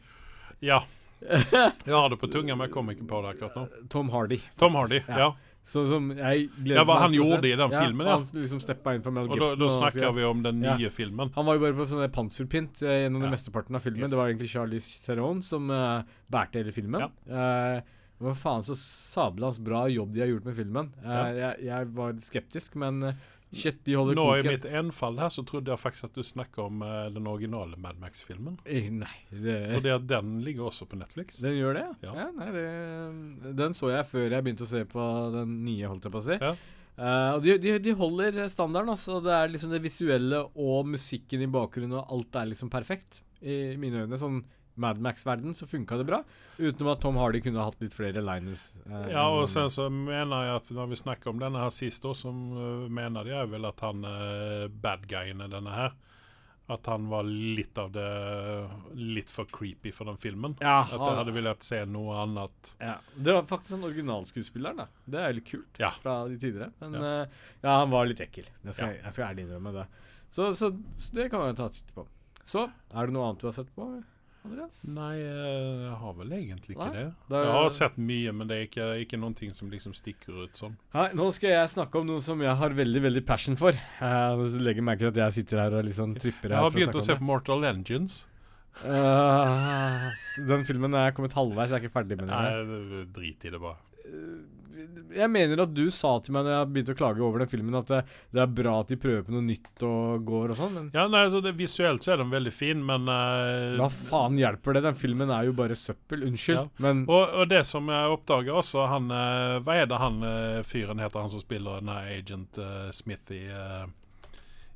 Speaker 1: Ja. [laughs] Jeg har det på tunga, men jeg kom ikke på det akkurat nå.
Speaker 2: Tom Hardy.
Speaker 1: Tom Hardy,
Speaker 2: Ja.
Speaker 1: ja.
Speaker 2: Så som jeg gleder
Speaker 1: Ja, hva han gjorde i den filmen, ja.
Speaker 2: Han liksom steppa inn for Mel
Speaker 1: Og da, da snakker
Speaker 2: og,
Speaker 1: vi om den
Speaker 2: Ja.
Speaker 1: nye filmen.
Speaker 2: Han var jo bare på sånne panserpynt gjennom
Speaker 1: Ja.
Speaker 2: mesteparten av filmen.
Speaker 1: Yes.
Speaker 2: Det var egentlig Charlize Theron som uh, bærte hele filmen. Eh, hva faen så sablans bra jobb de har gjort med filmen. Eh,
Speaker 1: Ja.
Speaker 2: jeg, jeg var skeptisk, men eh, shit, de holder
Speaker 1: Nå i
Speaker 2: koken.
Speaker 1: mitt enfall her så trodde jeg faktisk at du snakka om uh, den originale Mad Max-filmen.
Speaker 2: Eh, Nei, det,
Speaker 1: Fordi at den ligger også på Netflix.
Speaker 2: den gjør det?
Speaker 1: Ja.
Speaker 2: Ja. nei, det, den så jeg før jeg begynte å se på den nye, holdt jeg på å si.
Speaker 1: Ja.
Speaker 2: Uh, og de, de, de holder standarden, Også. Det er liksom det visuelle og musikken i bakgrunnen, og alt er liksom perfekt. I mine øyne. Sånn Mad Max-verden så funka det bra. Utenom at Tom Hardy kunne hatt litt flere liners. eh,
Speaker 1: Ja, og sen så mener jeg at når vi snakker om denne her sist så mener jeg vel at han uh, bad guyen i denne her At han var litt av det, Litt for creepy for den filmen.
Speaker 2: Ja,
Speaker 1: at jag
Speaker 2: hadde
Speaker 1: hade velat se noe annet.
Speaker 2: Ja, Det var faktisk en originalskuespiller, da. Det er litt kult
Speaker 1: Ja.
Speaker 2: fra de tidligere. Men
Speaker 1: Ja.
Speaker 2: ja, ja han var litt ekkel. Jeg skal, jeg skal ærlig innrømme det. Så, så, så det kan man ta et titt på. Så, er det noe annet du har sett på, Andreas?
Speaker 1: Nei, jeg har vel egentlig
Speaker 2: ikke
Speaker 1: inte det.
Speaker 2: det-
Speaker 1: Jag har sett mye, men det er ikke, ikke noen ting som liksom stikker ut sånn.
Speaker 2: Nei, nå skal jeg snakke om noe som jeg har veldig veldig passion for. Jeg legger merke til at jeg sitter her og liksom tripper her. Jeg har
Speaker 1: begynt
Speaker 2: å
Speaker 1: att se på Mortal Engines.
Speaker 2: Eh, den filmen er jeg kommet halvveis, jeg er ikke ferdig med den. Nei,
Speaker 1: Nej, drit i det bara.
Speaker 2: Jeg mener at du sa til meg når jeg begynte å klage over den filmen, at det, det er bra at de prøver på noe nytt og går og sånn,
Speaker 1: Ja, nei, så det, Visuelt så er den veldig fin men... uh,
Speaker 2: hva faen hjelper det? Den filmen er jo bare søppel. Unnskyld,
Speaker 1: Ja.
Speaker 2: men
Speaker 1: og, og, det som jeg oppdager også, han, uh, Hva er det han, uh, fyren heter han som spiller den Agent Smith i,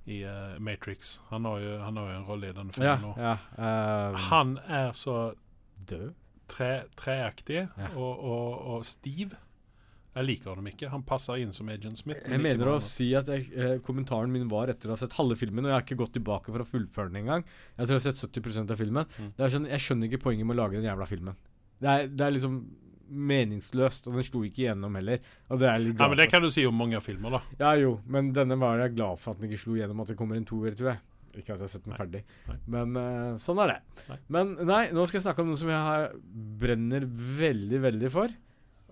Speaker 1: i Matrix. Han har, jo, han har jo, en rolle i den
Speaker 2: Ja,
Speaker 1: filmen. och
Speaker 2: ja eh,
Speaker 1: Han er så
Speaker 2: Død?
Speaker 1: Tre, treaktig
Speaker 2: Ja.
Speaker 1: og, og och stiv. Jag liker ham ikke. Han passer inn som Agent Smith. men
Speaker 2: Jeg mener å si at jeg, eh, kommentaren min var etter å ha sett halve filmen, og jeg har ikke gått tilbake for å fullføre den engang. Jeg tror jeg har sett 70% av filmen.
Speaker 1: Mm.
Speaker 2: Det sånn, jeg skjønner ikke poenget med å lage den jævla filmen. Det er, det er liksom meningsløst, og den slo ikke igjennom heller. Og det er jeg litt
Speaker 1: Ja, men det kan du si om mange filmer da.
Speaker 2: Ja jo, men denne var jeg glad for at den ikke slo igjennom, at det kommer en toer, tror jeg. Ikke at jeg har sett den
Speaker 1: Nei.
Speaker 2: ferdig.
Speaker 1: Nei.
Speaker 2: Men uh, sånn er det.
Speaker 1: Nei.
Speaker 2: Men nei, nå skal jeg snakke om noe som jeg har, brenner veldig, veldig for.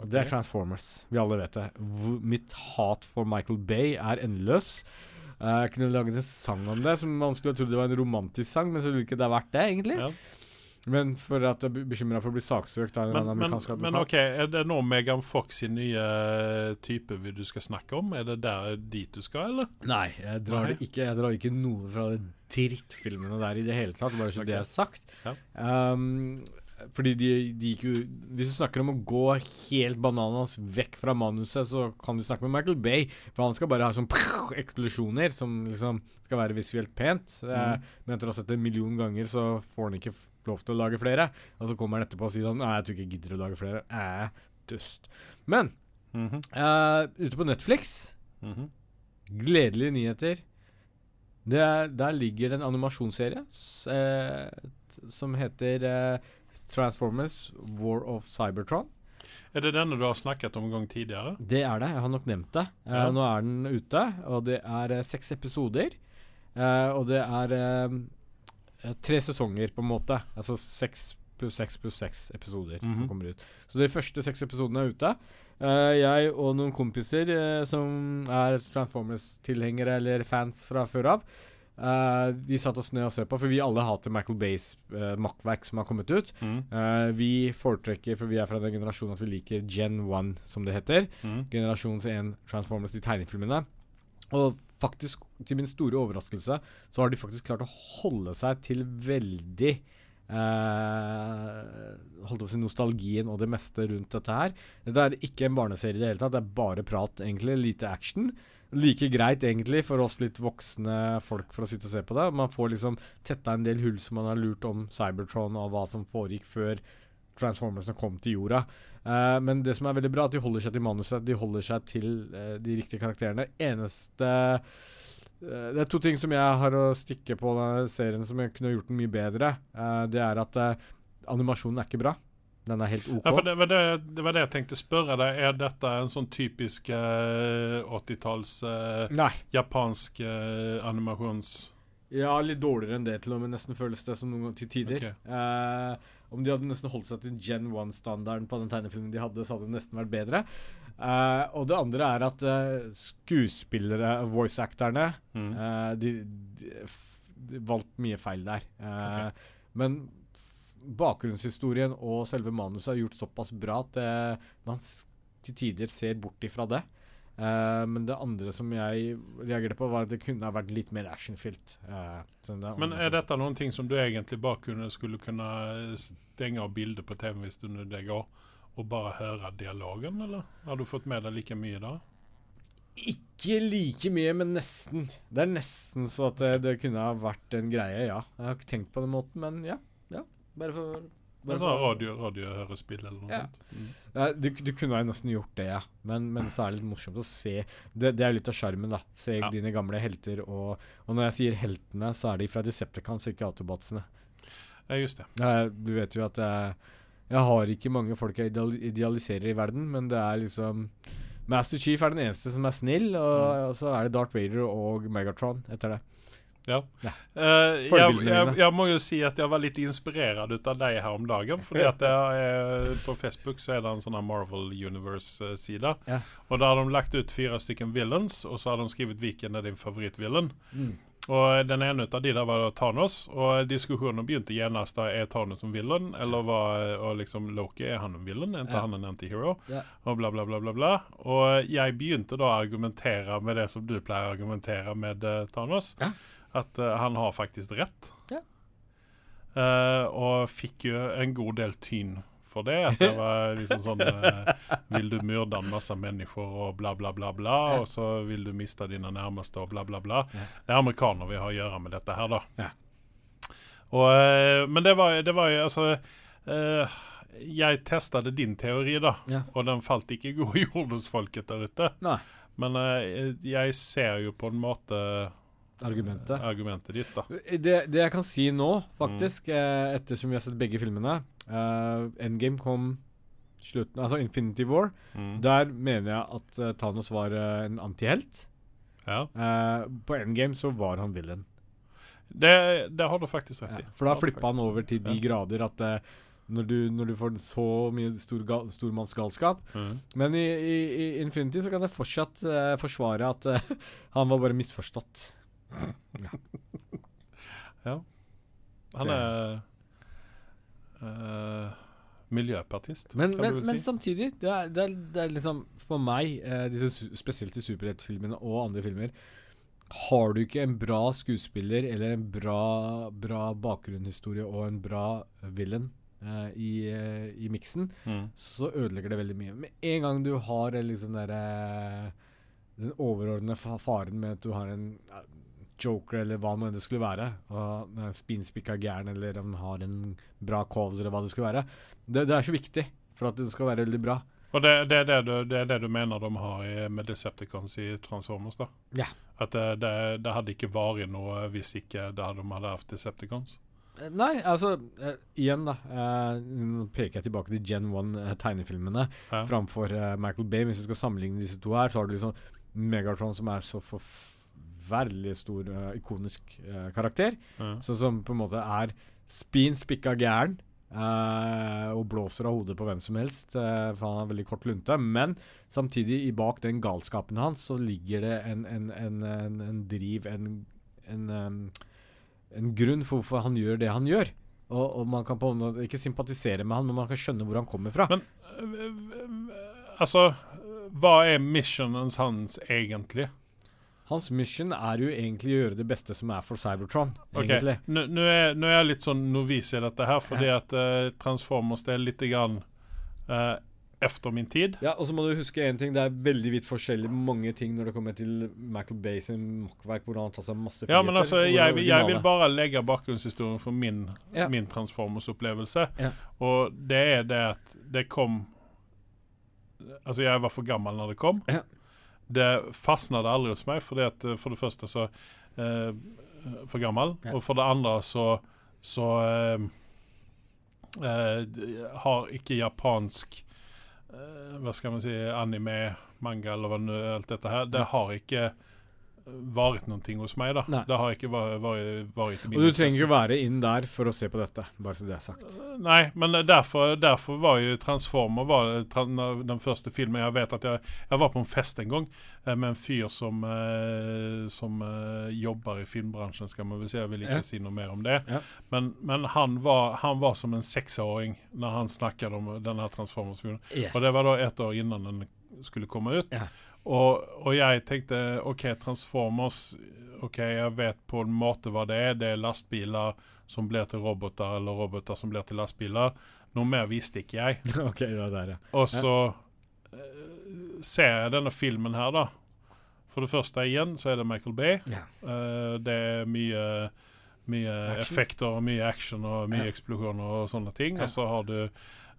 Speaker 2: Og det er Transformers. Vi alle vet det. V mitt hat for Michael Bay er endeløs. Eh, Jeg kunne laget en sang om det, som man skulle trodd var en romantisk sang, men så ville ikke det vært det, egentlig.
Speaker 1: Ja.
Speaker 2: Men for at jeg er bekymra for å bli saksøkt av en
Speaker 1: Men,
Speaker 2: amerikansk advokat.
Speaker 1: men,
Speaker 2: advokat.
Speaker 1: okej, det nå Megan Fox i nye typer vi du skal snakke om? Er det der dit du skal, eller?
Speaker 2: Nei, jeg drar
Speaker 1: Nei.
Speaker 2: det ikke Jeg drar ikke noe fra de drittfilmene der i det hele tatt, bare så
Speaker 1: okay.
Speaker 2: det er sagt.
Speaker 1: Ja.
Speaker 2: Um, fordi de, de gikk jo Hvis du snakker om å gå helt bananas vekk fra manuset, så kan du snakke med Michael Bay, for han skal bare ha sånn eksplosjoner som liksom skal være visuelt pent. Eh, men etter å ha sett det en million ganger, så får han ikke lov til å lage flere. Og så kommer han etterpå og sier sånn Nei, jeg tror ikke jeg gidder å lage flere. Eh, dust. Men
Speaker 1: Mhm.
Speaker 2: eh, ute på Netflix
Speaker 1: Mhm.
Speaker 2: Gledelige nyheter. Det er, der ligger en animasjonsserie eh, som heter eh, Transformers War of Cybertron.
Speaker 1: Er det den du har snakket om en gang tidligere?
Speaker 2: Det er det. Jeg har nok nevnt det.
Speaker 1: Ja.
Speaker 2: Uh, Nå er den ute, og det er uh, seks episoder. Uh, og det er eh, eh, tre sesonger, på en måte. Altså seks pluss seks pluss seks episoder mm
Speaker 1: -hmm.
Speaker 2: kommer ut. Så de første seks episodene er ute. Eh, jeg og noen kompiser eh, som er Transformers-tilhengere eller fans fra før av, eh, vi satt oss ned og så på, for vi alle hater Michael Bays uh, makkverk som har kommet ut.
Speaker 1: Mm.
Speaker 2: Uh, vi foretrekker, for vi er fra den generasjonen at vi liker Gen 1, som det heter.
Speaker 1: Mm.
Speaker 2: Generasjon 1 Transformers, de tegnefilmene. Og faktisk, til min store overraskelse, så har de faktisk klart å holde seg til veldig Uh, Holdt på å si nostalgien og det meste rundt dette her. Dette er ikke en barneserie i det hele tatt, det er bare prat, egentlig. Lite action. Like greit, egentlig, for oss litt voksne folk for å sitte og se på det. Man får liksom tetta en del hull som man har lurt om Cybertron og hva som foregikk før Transformersene kom til jorda. Uh, men det som er veldig bra, at de holder seg til manuset. De holder seg til uh, de riktige karakterene. Eneste uh, Det er to ting som jeg har å stikke på denne serien som jeg kunne gjort den mye bedre. Det er at animasjonen er ikke bra. Den er helt OK.
Speaker 1: Ja, för det, var det, det var det jeg tenkte spørre deg. Er dette en sånn typisk eh, 80-tals eh, japansk eh, animasjons...
Speaker 2: Ja, litt dårligere enn det til og med. Nesten føles det som noen gang til tider.
Speaker 1: Okay.
Speaker 2: Eh, om de hadde nesten holdt seg til Gen 1-standarden på den tegnefilmen de hadde, så hadde det nesten vært bedre. Eh, og det andre er at eh, skuespillere, voice-acterne,
Speaker 1: Mm.
Speaker 2: eh, de, de, de valgte mye feil der. Eh, Men bakgrunnshistorien og selve manuset er gjort såpass bra at eh, man til tider ser bort ifra det. Uh, men det andre som jeg reagerte på, var at det kunne ha vært litt mer actionfylt. Uh,
Speaker 1: Men dette noen ting som du egentlig bare kunne, skulle kunne stenge av bilder på tv hvis du nu det går og bare høre dialogen eller? Har du fått med deg like mye da?
Speaker 2: Ikke like mye, men nesten. Det er nesten så at det, det kunne ha vært en greie, ja. Jeg har ikke tenkt på den måten, men ja. Bare for
Speaker 1: bare sånn radio, radiohørespill eller noe
Speaker 2: Ja.
Speaker 1: sånt. Mm.
Speaker 2: Du, du kunne nesten gjort det, ja. Men, men så er det litt morsomt å se Det, det er jo litt av sjarmen, da. Se
Speaker 1: Ja.
Speaker 2: dine gamle helter. Og, og når jeg sier heltene, så er de fra Decepticons, ikke Autobotsene.
Speaker 1: Ja, just det.
Speaker 2: Eh, du vet jo at jeg, jeg har ikke mange folk jeg idealiserer i verden, men det er liksom Master Chief er den eneste som er snill, og, og så er det Darth Vader og Megatron etter det.
Speaker 1: Ja.
Speaker 2: Ja.
Speaker 1: Eh, jeg, jeg, jeg må jo si at jeg var litt inspirert av deg her om dagen. Fordi at jeg, På Facebook så er det en sånn Marvel Universe-side.
Speaker 2: Ja.
Speaker 1: Og Da har de lagt ut fire stykker villains, og så har de skrevet hvilken er din favorittvillain.
Speaker 2: Mm.
Speaker 1: Og Den ene av de der var Thanos, og diskusjonen begynte genast da er Thanos en villain, eller var og liksom Loki er han en villain, er ikke
Speaker 2: Ja.
Speaker 1: han en antihero?
Speaker 2: Ja.
Speaker 1: Og bla, bla, bla, bla. bla. Og jeg begynte da å argumentere med det som du pleier å argumentere med eh, Thanos.
Speaker 2: Ja.
Speaker 1: At uh, han har faktisk rett.
Speaker 2: Ja.
Speaker 1: Uh, og fikk jo en god del tyn for det. At det var liksom sånn uh, Vil du myrde en masse mennesker og bla, bla, bla, bla,
Speaker 2: Ja.
Speaker 1: og så vil du miste dine nærmeste og bla, bla, bla.
Speaker 2: Ja.
Speaker 1: Det er amerikaner vi har å gjøre med dette her, da.
Speaker 2: Ja.
Speaker 1: Og, men det var, det var jo altså Jeg testet din teori, da, og den falt ikke i god [laughs] jord hos folket der ute.
Speaker 2: Nei.
Speaker 1: Men jeg ser jo på en måte
Speaker 2: Argumentet.
Speaker 1: argumentet ditt, da.
Speaker 2: Det, det jeg kan si nå, faktisk, eh, ettersom vi har sett begge filmene eh, Endgame kom slutten Altså Infinity War.
Speaker 1: Mm.
Speaker 2: Der mener jeg at uh, Thanos var uh, en antihelt.
Speaker 1: Ja.
Speaker 2: Eh, på Endgame så var han villain.
Speaker 1: Det, det har du faktisk rett
Speaker 2: Ja,
Speaker 1: i.
Speaker 2: for da flippa han over til de
Speaker 1: Ja.
Speaker 2: grader at eh, når, du, når du får så mye stor gal, stormannsgalskap
Speaker 1: Mm.
Speaker 2: Men i, i, i Infinity så kan jeg fortsatt eh, forsvare at eh, [laughs] han var bare misforstått.
Speaker 1: Han er uh, miljøpartist,
Speaker 2: Men,
Speaker 1: kan
Speaker 2: men,
Speaker 1: du vel
Speaker 2: men samtidig, det er, det, er, det er liksom For meg, eh, disse spesielt i superheltfilmene og andre filmer Har du ikke en bra skuespiller eller en bra, bra bakgrunnshistorie og en bra villain eh, i, eh, i miksen,
Speaker 1: Mm.
Speaker 2: så ødelegger det veldig mye. Med en gang du har liksom derre Den overordnede faren med at du har en ja, joker, eller hva nå enn det skulle være, og spinspikka gæren, eller om han har en bra calls, eller hva det skulle være, det, det er så viktig for at det skal være veldig bra.
Speaker 1: Og det, det, det, du, det er det du mener de har i, med Decepticons i Transformers? da?
Speaker 2: Ja.
Speaker 1: At det, hadde ikke vært noe hvis ikke de hadde hatt Decepticons?
Speaker 2: Eh, Nei, altså uh, Igjen, da. eh, nå peker jeg tilbake til Gen 1-tegnefilmene
Speaker 1: Ja.
Speaker 2: framfor Michael Bay. Hvis du skal sammenligne disse to her, så har du liksom Megatron, som er så forferdelig stor, uh, ikonisk uh, karakter.
Speaker 1: Ja.
Speaker 2: Så som på en måte er spin spikka gæren. eh, og blåser av hodet på hvem som helst, for han har veldig kort lunte. Men samtidig, i bak den galskapen hans, så ligger det en, en, en, en, driv, en, en, em, en grunn for hvorfor han gjør det han gjør. Og, og man kan på en måte ikke sympatisere med han, men man kan skjønne hvor han kommer fra.
Speaker 1: Men altså Hva er missionen hans egentlig?
Speaker 2: Hans mission er jo egentlig å gjøre det beste som er for Cybertron.
Speaker 1: Okay.
Speaker 2: egentlig.
Speaker 1: Nå nå er, nå er jeg litt sånn novis i dette her, fordi
Speaker 2: Ja.
Speaker 1: at uh, Transformers det er litt grann uh, efter min tid.
Speaker 2: Ja, og så må du huske en ting, det er veldig vidt forskjellig mange ting når det kommer til Michael Bay sin makkverk, hvor han tar seg masse
Speaker 1: Ja, men altså, jeg, jeg vil bare legge bakgrunnshistorien for min,
Speaker 2: Ja.
Speaker 1: min Transformers-opplevelse.
Speaker 2: Ja.
Speaker 1: Og det er det at det kom Altså, jeg var for gammel når det kom.
Speaker 2: Ja.
Speaker 1: Det fastnet aldri hos meg, fordi at eh, for det første så eh, For gammel.
Speaker 2: Ja.
Speaker 1: Og for det andre så så eh, eh, har ikke japansk eh, Hva skal man si Anime, manga eller hva alt dette her. Det har ikke vært ting hos meg, da.
Speaker 2: Nei.
Speaker 1: Det har ikke varet vært i min
Speaker 2: Og du trenger jo være inn der for å se på dette, bare så det er sagt.
Speaker 1: Nei, men derfor, derfor var jo Transformer var den første filmen Jeg vet at jeg, jeg var på en fest en gang eh, med en fyr som, eh, som eh, jobber i filmbransjen, skal man vel si. Jeg vil ikke
Speaker 2: Ja.
Speaker 1: si noe mer om det.
Speaker 2: Ja.
Speaker 1: Men, men han, var, han var som en seksåring når han snakket om denne Transformers-filmen. Og det var da ett år innan den skulle komme ut.
Speaker 2: Ja.
Speaker 1: Og, og jeg tenkte OK, Transformers OK, jeg vet på en måte hva det er. Det er lastebiler som blir til roboter, eller roboter som blir til lastebiler. Noe mer visste ikke jeg. [laughs]
Speaker 2: ok, det var der, ja.
Speaker 1: Og så eh, ser jeg denne filmen her, da. For det første igjen så er det Michael Bay.
Speaker 2: Ja.
Speaker 1: Uh, det er mye mye effekter og mye action og mye
Speaker 2: Ja.
Speaker 1: eksplosjoner og sånne ting.
Speaker 2: Ja.
Speaker 1: Og så har du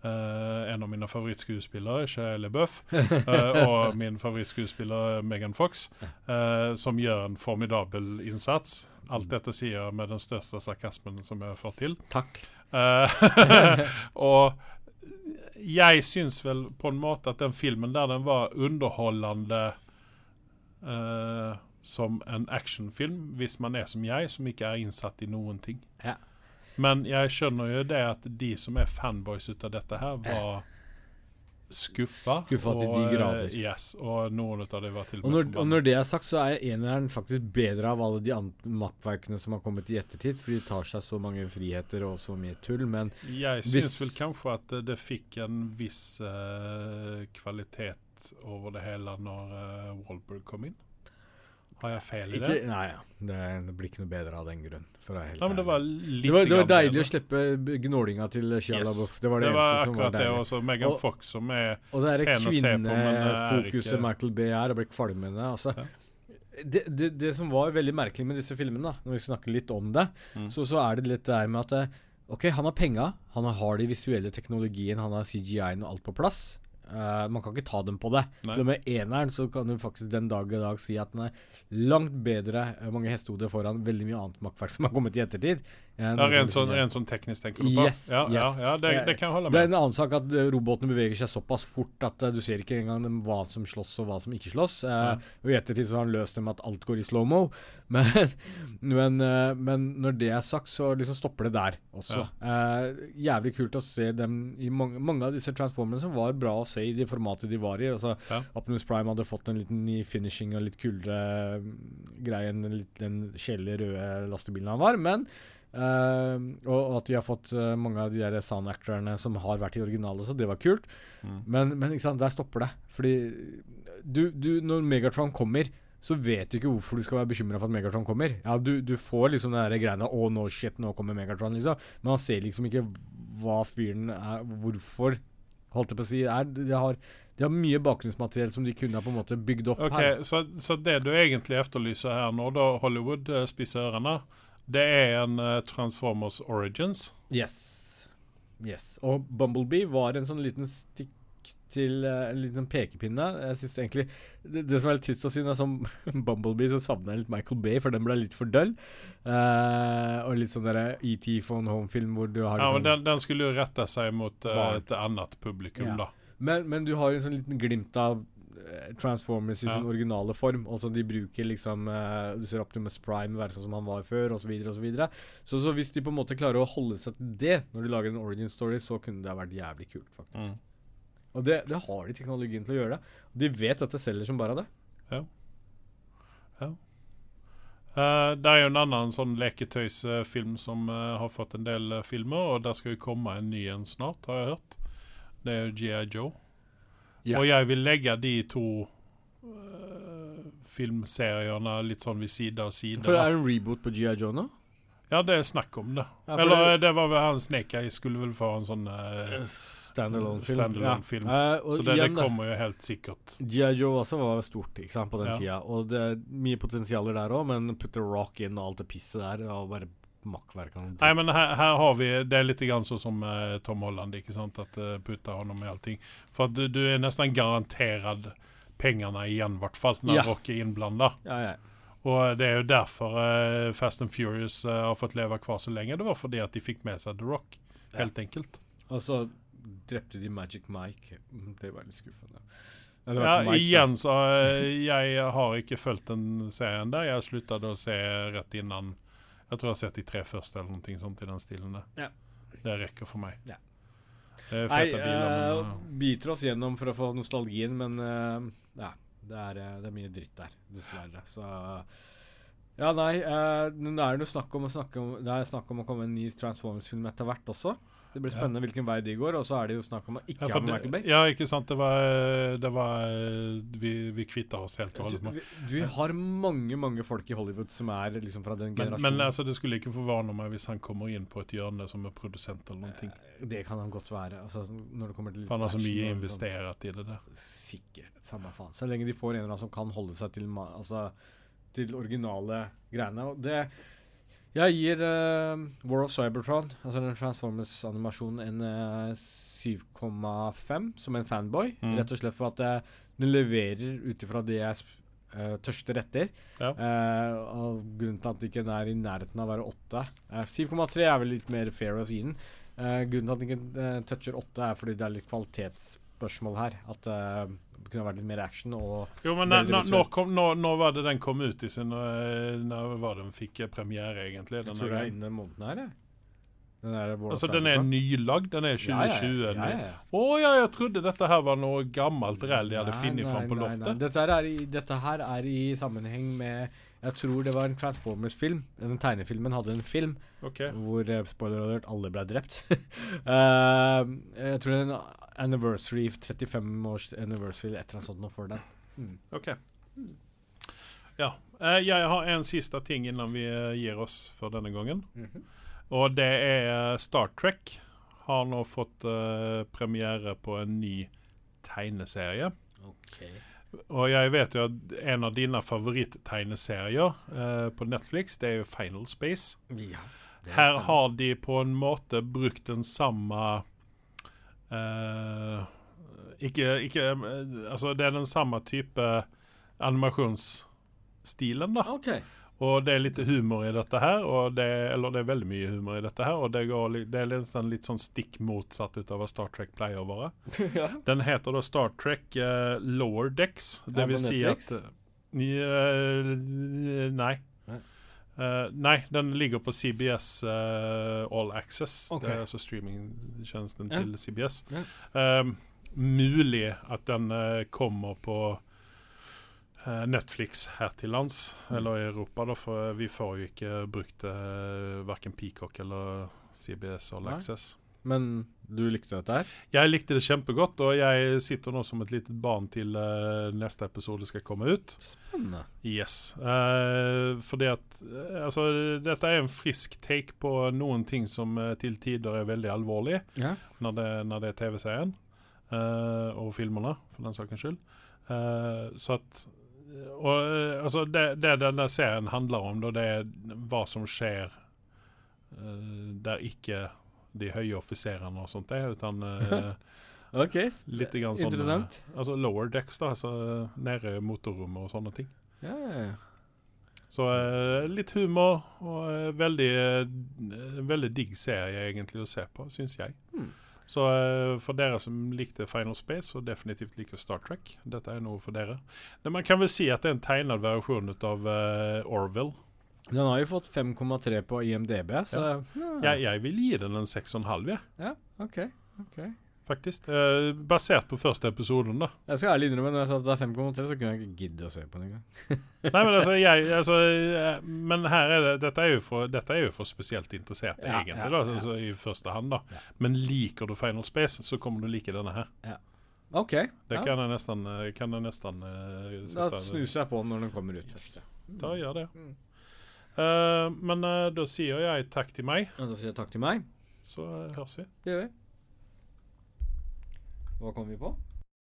Speaker 1: eh, en av mine favorittskuespillere, Shia LeBeouf, uh, [laughs] og min favorittskuespiller Megan Fox, uh, som gjør en formidabel innsats. Alt dette sier jeg med den største sarkasmen som jeg får til.
Speaker 2: Takk.
Speaker 1: Eh, [laughs] og jeg syns vel på en måte at den filmen der den var underholdende eh, som en actionfilm, hvis man er som jeg, som ikke er innsatt i noen ting.
Speaker 2: Ja.
Speaker 1: Men jeg skjønner jo det at de som er fanboys ut av dette her, var skuffa.
Speaker 2: Skuffa til de
Speaker 1: og, eh,
Speaker 2: grader.
Speaker 1: Yes, og noen av dem var til
Speaker 2: Og når, og når det er sagt, så er eneren faktisk bedre av alle de andre makkverkene som har kommet i ettertid, for de tar seg så mange friheter og så mye tull, men
Speaker 1: Jeg syns vel kanskje at det, fikk en viss uh, kvalitet over det hele når uh, Wahlberg kom inn. Har jeg feil i
Speaker 2: ikke,
Speaker 1: det?
Speaker 2: Nei. Det, det blir ikke noe bedre av den grunn. For
Speaker 1: Nei, men det var
Speaker 2: det var, det var deilig å slippe gnålinga til Shia
Speaker 1: Yes.
Speaker 2: LaBeouf. Det var det,
Speaker 1: Det var
Speaker 2: eneste som var
Speaker 1: akkurat det også. Megan
Speaker 2: Og-
Speaker 1: Fox som er pen å se på, men det
Speaker 2: kvinnefokuset
Speaker 1: ikke-
Speaker 2: Michael Bay er, det blir kvalmende. Altså.
Speaker 1: Ja.
Speaker 2: Det, det, det som var veldig merkelig med disse filmene, da, når vi snakker litt om det,
Speaker 1: Mm.
Speaker 2: så, så er det litt det her med at eh, OK, han har penga, han har de visuelle teknologien, han har CGI-en og alt på plass. Eh, man kan ikke ta dem på det. Til og med eneren så kan du faktisk den dag i dag si at den er langt bedre, eh, mange hestehoder foran veldig mye annet makkverk som har kommet i ettertid. Enn
Speaker 1: det er
Speaker 2: en
Speaker 1: sånn, en sånn teknisk, tenker du på?
Speaker 2: Yes,
Speaker 1: ja, ja,
Speaker 2: yes.
Speaker 1: ja det, det kan jeg holde med.
Speaker 2: Det er en annen sak at uh, robotene beveger seg såpass fort at uh, du ser ikke engang hva som slåss og hva som ikke slåss. Uh, Og i ettertid så har han løst det med at alt går i slow-mo. [laughs] Men, men, uh, men når det er sagt, så liksom stopper det der også. Uh, jævlig kult å se dem i mange, mange av disse transformerne som var bra å se i det formatet de var i. Altså,
Speaker 1: Ja.
Speaker 2: Optimus Prime hadde fått en liten ny finishing og litt kulere mm, greie enn den den kjedelige røde lastebilen han var. Men eh, og, at de har fått uh, mange av de der sound actorene som har vært i originalen så det var kult.
Speaker 1: Mm.
Speaker 2: Men, men der stopper det. Fordi du, du, når Megatron kommer, så vet du ikke hvorfor du skal være bekymra for at Megatron kommer. Ja, du, du får liksom den der greiene Å, nå shit, nå kommer Megatron, liksom. Men han ser liksom ikke hva fyren er Hvorfor, holdt jeg på å si. Er, de, har, de har mye bakgrunnsmateriell som de kunne ha på en måte bygd opp
Speaker 1: okay,
Speaker 2: her.
Speaker 1: så, så det du egentlig efterlyser her nå, da Hollywood spiser spisser ørene, det er en uh, Transformers Origins.
Speaker 2: Yes. Yes. Og Bumblebee var en sånn liten stikk til uh, en liten pekepinne. Jeg synes egentlig Det, det som er litt trist å si, er som [laughs] Bumblebee, så savner jeg litt Michael Bay, for den ble litt for døll. Uh, og litt sånn derre ET von Home-film hvor du har
Speaker 1: Ja,
Speaker 2: liksom
Speaker 1: men den, den skulle jo rette seg mot et annet publikum,
Speaker 2: Ja.
Speaker 1: da.
Speaker 2: Men, men du har jo en sånn liten glimt av Transformers i
Speaker 1: Ja.
Speaker 2: sin originale form. Også de bruker liksom uh, Du ser Optimus Prime være sånn som han var før, osv. Så, videre, og så, så så hvis de på en måte klarer å holde seg til det når de lager en origin story, så kunne det ha vært jævlig kult, faktisk.
Speaker 1: Mm.
Speaker 2: Og det, det har de teknologien til å gjøre det. De vet at det selger som bare det.
Speaker 1: Eh, det er jo en annen sånn leketøysfilm som uh, har fått en del eh, filmer, og der skal jo komme en ny en snart, har jeg hørt. Det er jo G.I. Joe.
Speaker 2: Ja.
Speaker 1: Og jeg vil legge de to uh, filmseriene litt sånn ved side av side.
Speaker 2: For
Speaker 1: det
Speaker 2: er en reboot på GI Joe nå?
Speaker 1: Ja, det er snakk om det.
Speaker 2: Ja,
Speaker 1: Eller
Speaker 2: det-
Speaker 1: eh, det var vel han Snake Eye skulle vel få en sånn uh,
Speaker 2: Standalone-film.
Speaker 1: Stand
Speaker 2: ja. uh,
Speaker 1: Så det, det
Speaker 2: igjen, det,
Speaker 1: kommer jo helt sikkert.
Speaker 2: G.I. Joe også var stort sant, på den
Speaker 1: Ja.
Speaker 2: tida. Og det er mye potensialer der òg, men putte rock inn og alt det pisset der, og bare makkverk
Speaker 1: Nei, men her, her har vi Det er litt grann sånn som uh, Tom Holland, ikke sant? At uh, putter honom i allting. For at du, du er nesten garantert pengene igjen, i hvert fall, når
Speaker 2: Ja.
Speaker 1: Rock er innblanda.
Speaker 2: Ja, ja.
Speaker 1: Og det er jo derfor uh, Fast and Furious uh, har fått leve kvar så lenge. Det var fordi at de fikk med seg The Rock,
Speaker 2: Ja.
Speaker 1: helt enkelt.
Speaker 2: Og så drepte de Magic Mike. Mm, Det var litt skuffende.
Speaker 1: Ja, igjen så eh, Jeg har ikke fulgt den serien der. Jeg sluttet å se rett innan Jeg tror jeg har sett de tre første, eller noe sånt i den stilen der.
Speaker 2: Ja.
Speaker 1: Det rekker for meg.
Speaker 2: Ja.
Speaker 1: Det er fete biler, Uh,
Speaker 2: biter oss gjennom for å få nostalgien, men uh, ja. Det er, eh, det er mye dritt der, dessverre. Så Ja, nei. Uh, det er jo snakk om å snakke om Det er snakk om å komme en ny Transformers-film etter hvert også. Det blir
Speaker 1: Ja.
Speaker 2: spennende hvilken vei de går. Og så er det jo snakk om å ikke
Speaker 1: ja,
Speaker 2: ha med Michael Bay.
Speaker 1: ja, ikke sant. Det var, det var eh, Vi, vi kvitta oss helt og med
Speaker 2: vi, har mange mange folk i Hollywood som er liksom fra den generasjonen.
Speaker 1: men altså, det skulle ikke forvarne meg hvis han kommer inn på et hjørne som er produsent eller noe.
Speaker 2: Det kan han godt være. Altså, når det kommer til
Speaker 1: For han har så mye
Speaker 2: sånn.
Speaker 1: investert i det der.
Speaker 2: Sikkert. Samme faen. Så lenge de får en eller annen som kan holde seg til, altså, til originale greiene. Og det Jeg gir uh, War of Cybertron, altså den Transformers-animasjonen, en uh, 7,5 som en fanboy.
Speaker 1: Mm.
Speaker 2: Rett og slett for at eh, den leverer ut ifra det jeg eh, tørster etter.
Speaker 1: Ja.
Speaker 2: Eh, og grunnen til at den ikke er i nærheten av å være 8 eh, 7,3 er vel litt mer fair å gi den. Eh, grunnen til at den ikke eh, toucher 8 er fordi det er litt kvalitetsspørsmål her. At eh, kunne vært litt mer action
Speaker 1: Jo, men nei, nå,
Speaker 2: nå,
Speaker 1: kom, nå, nå, var det den kom ut i sin øh, Når var den fikk eh, premiere, egentlig?
Speaker 2: Jeg tror det er innen måneden her, jeg. Den er,
Speaker 1: altså, den er nylagd? Den er 2020?
Speaker 2: Ja, ja,
Speaker 1: Å
Speaker 2: ja,
Speaker 1: ja,
Speaker 2: ja, ja.
Speaker 1: jeg trodde dette her var noe gammelt rell de hadde
Speaker 2: Nei,
Speaker 1: funnet fram på
Speaker 2: nei,
Speaker 1: loftet.
Speaker 2: nei. Dette, her er i, dette her er i sammenheng med Jeg tror det var en Transformers-film. Den tegnefilmen hadde en film
Speaker 1: okay.
Speaker 2: hvor eh, spoiler alert alle ble drept. uh, [laughs] jeg tror det er en anniversary 35 års anniversary eller et eller annet sånt noe for den. Mm.
Speaker 1: ok. Ja. Uh, jeg har en siste ting innan vi gir oss for denne gangen. Og det er Star Trek. Har nå fått uh, premiere på en ny tegneserie. Og jeg vet jo at en av dine favoritttegneserier eh, på Netflix, det er jo Final Space.
Speaker 2: Ja, er
Speaker 1: Her har de på en måte brukt den samme eh, ikke, ikke eh, Altså, det er den samme type animasjonsstilen, da.
Speaker 2: OK.
Speaker 1: Og det er litt humor i dette her, det, eller det er veldig mye humor i dette her. Og det, går, det er sånn, litt sånn stikk motsatt ut av hva Star Trek pleier å være. [laughs]
Speaker 2: ja.
Speaker 1: Den heter da Star Trek uh, Lower Decks. Det vil si at uh, Nei. Eh, nei, den ligger på CBS All Access.
Speaker 2: Okay.
Speaker 1: Det er altså streamingtjenesten
Speaker 2: Ja.
Speaker 1: til CBS.
Speaker 2: Ja.
Speaker 1: Mulig at den kommer på Netflix her til lands, eller i Europa, da, for vi får jo ikke brukt det verken Peacock eller CBS All
Speaker 2: Nei.
Speaker 1: Access.
Speaker 2: Men du likte dette her?
Speaker 1: Jeg likte det kjempegodt, og jeg sitter nå som et lite barn til uh, neste episode skal komme ut.
Speaker 2: Spennende.
Speaker 1: Yes. Uh, fordi at uh, Altså, dette er en frisk take på noen ting som eh, til tider er veldig alvorlig
Speaker 2: Ja.
Speaker 1: når det, når det er TV-serien. eh, og filmene, for den saks skyld. Eh, så at Og eh, altså, det, det denne serien handler om, da, det er hva som skjer uh, der ikke de høye offiserene og sånt er, utan uh, [laughs]
Speaker 2: okay.
Speaker 1: Litt grann sånn
Speaker 2: Interessant.
Speaker 1: Altså lower decks, da. Altså nede motorrommet og sånne ting.
Speaker 2: Ja, ja, ja.
Speaker 1: Så uh, litt humor og uh, veldig uh, Veldig digg serie egentlig å se på, syns jeg.
Speaker 2: Hmm.
Speaker 1: Så eh, for dere som likte Final Space, og definitivt liker Star Trek, dette er noe for dere. Men man kan vel si at det er en tegnet versjon av eh, Orville.
Speaker 2: Den har jo fått 5,3 på IMDb, så ja.
Speaker 1: Jeg, jeg vil gi den en 6,5, jeg,
Speaker 2: ja. OK. ok
Speaker 1: faktisk. Eh, basert på første episoden, da.
Speaker 2: Jeg skal ærlig innrømme når jeg sa at det er 5,3, så kunne jeg ikke gidde å se på den engang. [laughs]
Speaker 1: Nei, men altså, jeg, altså eh, Men her er det Dette er jo for, dette er jo for spesielt interesserte,
Speaker 2: Ja,
Speaker 1: egentlig,
Speaker 2: ja,
Speaker 1: da,
Speaker 2: ja.
Speaker 1: altså, i første hand. da
Speaker 2: Ja.
Speaker 1: Men liker du Final Space, så kommer du like denne her. Ja.
Speaker 2: OK.
Speaker 1: Det
Speaker 2: ja.
Speaker 1: kan jeg nesten, eh, kan jeg nesten eh,
Speaker 2: Da snuser jeg på den når den kommer ut.
Speaker 1: Yes. Da gjør det.
Speaker 2: Mm.
Speaker 1: Uh, men uh, da sier jeg takk til meg,
Speaker 2: Ja, da sier jeg takk til meg.
Speaker 1: så høres vi.
Speaker 2: Det gjør vi. Hva kom vi på?